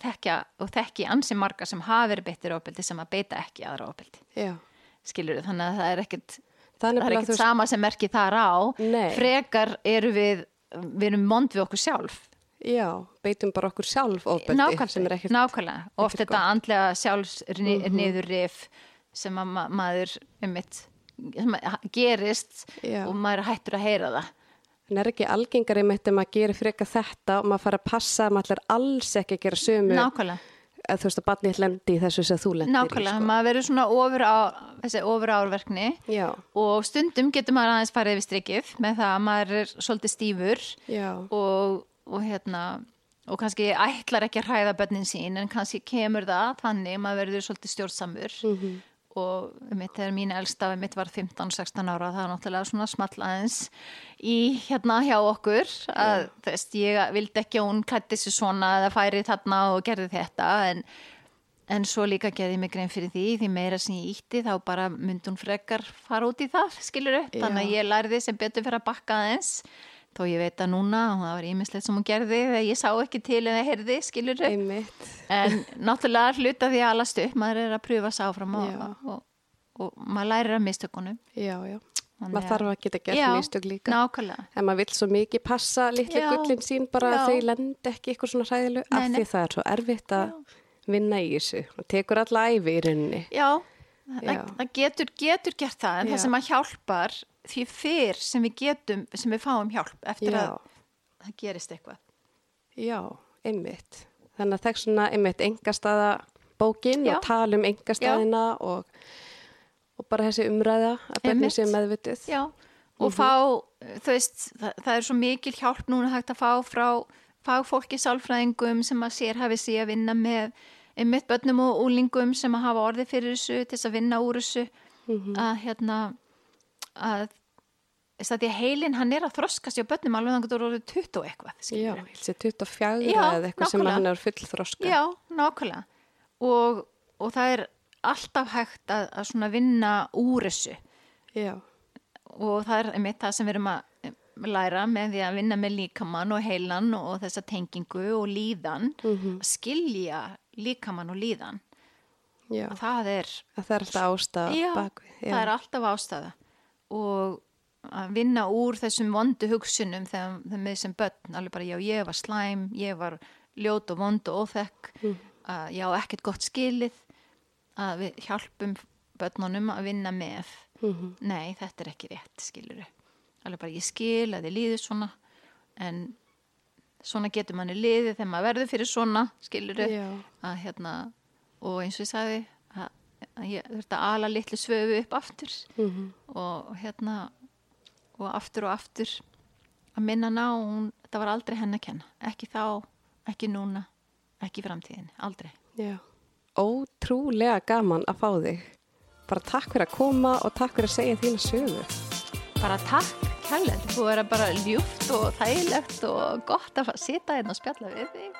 þekkja og þekki ansi marga sem hafa verið beittir ofbeldi sem að beita ekki aðra ofbeldi já. skilur þannig að það er ekkert Það er það er ekkert sama sem merki þar á Nei. frekar eru við við erum mond við okkur sjálf já, beitum bara okkur sjálf ofbeldi nákvæmlega, ekkert, nákvæmlega. og oft ekkert þetta gott. andlega sjálfs niðurrif sem að ma maður um mitt að gerist Já. og maður hættur að heyra það en er ekki algengari mitt ef maður gerir freka þetta og maður fara að passa að maður alls ekki að gera sömu nákvæmlega, að þú veist að barnið lendi í þessu sem þú lendir nákvæmlega sko. maður verður svona ofur á þessi ofur árverkni Já, og stundum getur maður aðeins farið yfir strikið með það að maður er svolítið stífur og, og hérna og kannski ætlar ekki að hræða börnin sín en kannski kemur það þannig maður verður svolítið stjórnsamur Mhm. Og mitt þegar mín elsta mitt var 15-16 ára það er náttúrulega svona small aðeins í hérna hjá okkur að þú veist ég vildi ekki að hún klætti sig svona eða færi þarna og gerði þetta en En svo líka gerði mig grein fyrir því, því meira sem ég ítti þá bara myndi hún frekar fara út í það, skilur upp. Þannig að ég lærði sem betur fyrir að bakka aðeins. Þó ég veit að núna, og það var ímislegt sem hún gerði þegar ég sá ekki til eða heyrði, skilur einmitt. En náttúrulega hluta því að alast upp, maður er að pröfa áfram og, Já. og, og, og maður lærir að mistökunum. Já, já. Þannig Maður að- þarf að geta gert Já, mistök líka. Nákvæmlega. En maður vill svo mikið passa litli gullin sín bara að þau lendi ekki eitthvað svona hræðilu Nei, af því það er svo erfitt að vinna í þessu og tekur alla æfi í rauninni. Já, Já. það, getur, getur gert það, en það sem að hjálpar því fyrr sem við getum, sem við fáum hjálp eftir Já, að það gerist eitthvað. já, einmitt. Þannig að það er svona einmitt engastaða bókin Já. og tala um engastaðina og, og bara þessi umræða að Einmitt. séu meðvitið. Já, og fá, þú veist, það, það er svo mikil hjálp núna hægt að fá frá fagfólki sálfræðingum sem að sér hafi sig að vinna með einmitt börnum og úlingum sem að hafa orði fyrir þessu til þess að vinna úr þessu að hérna að þess að því að heilin hann er að þroskast hjá börnum alveg þannig að það eru 20 og eitthvað Já, hilsi 24 Já, eða eitthvað sem nákvæmlega. hann er full þroska. Já, nákvæmlega og, og það er alltaf hægt að, að svona vinna úr þessu Já, og það er einmitt það sem við erum að læra með því að vinna með líkamann og heilan og þessa tengingu og líðan Mhm. að skilja líkamann og líðan já. það er, Að það er alltaf ástæða já, bakvið. Já, það er alltaf ástæða og að vinna úr þessum vondu hugsunum þegar, með sem börn, alveg bara já ég var slæm, ég var ljót og vond og óþekk Mhm. að já ekkert gott skilið að við hjálpum börnunum að vinna með Mhm. nei þetta er ekki rétt skiluru alveg bara ég skil að þið líður svona en svona getur manni liðið þegar maður verður fyrir svona skiluru Já. að hérna og eins og ég sagði að, ég þurfti að ala litlu svöfu upp aftur Mhm. og hérna og aftur og aftur að minna ná hún, þetta var aldrei henn að kenna ekki þá, ekki núna ekki í framtíðinni, aldrei Já. Ótrúlega gaman að fá þig. Bara takk fyrir að koma og takk fyrir að segja þína sögu. bara takk kærlega, þú er bara ljúft og þægilegt og gott að sita hérna og spjalla við þig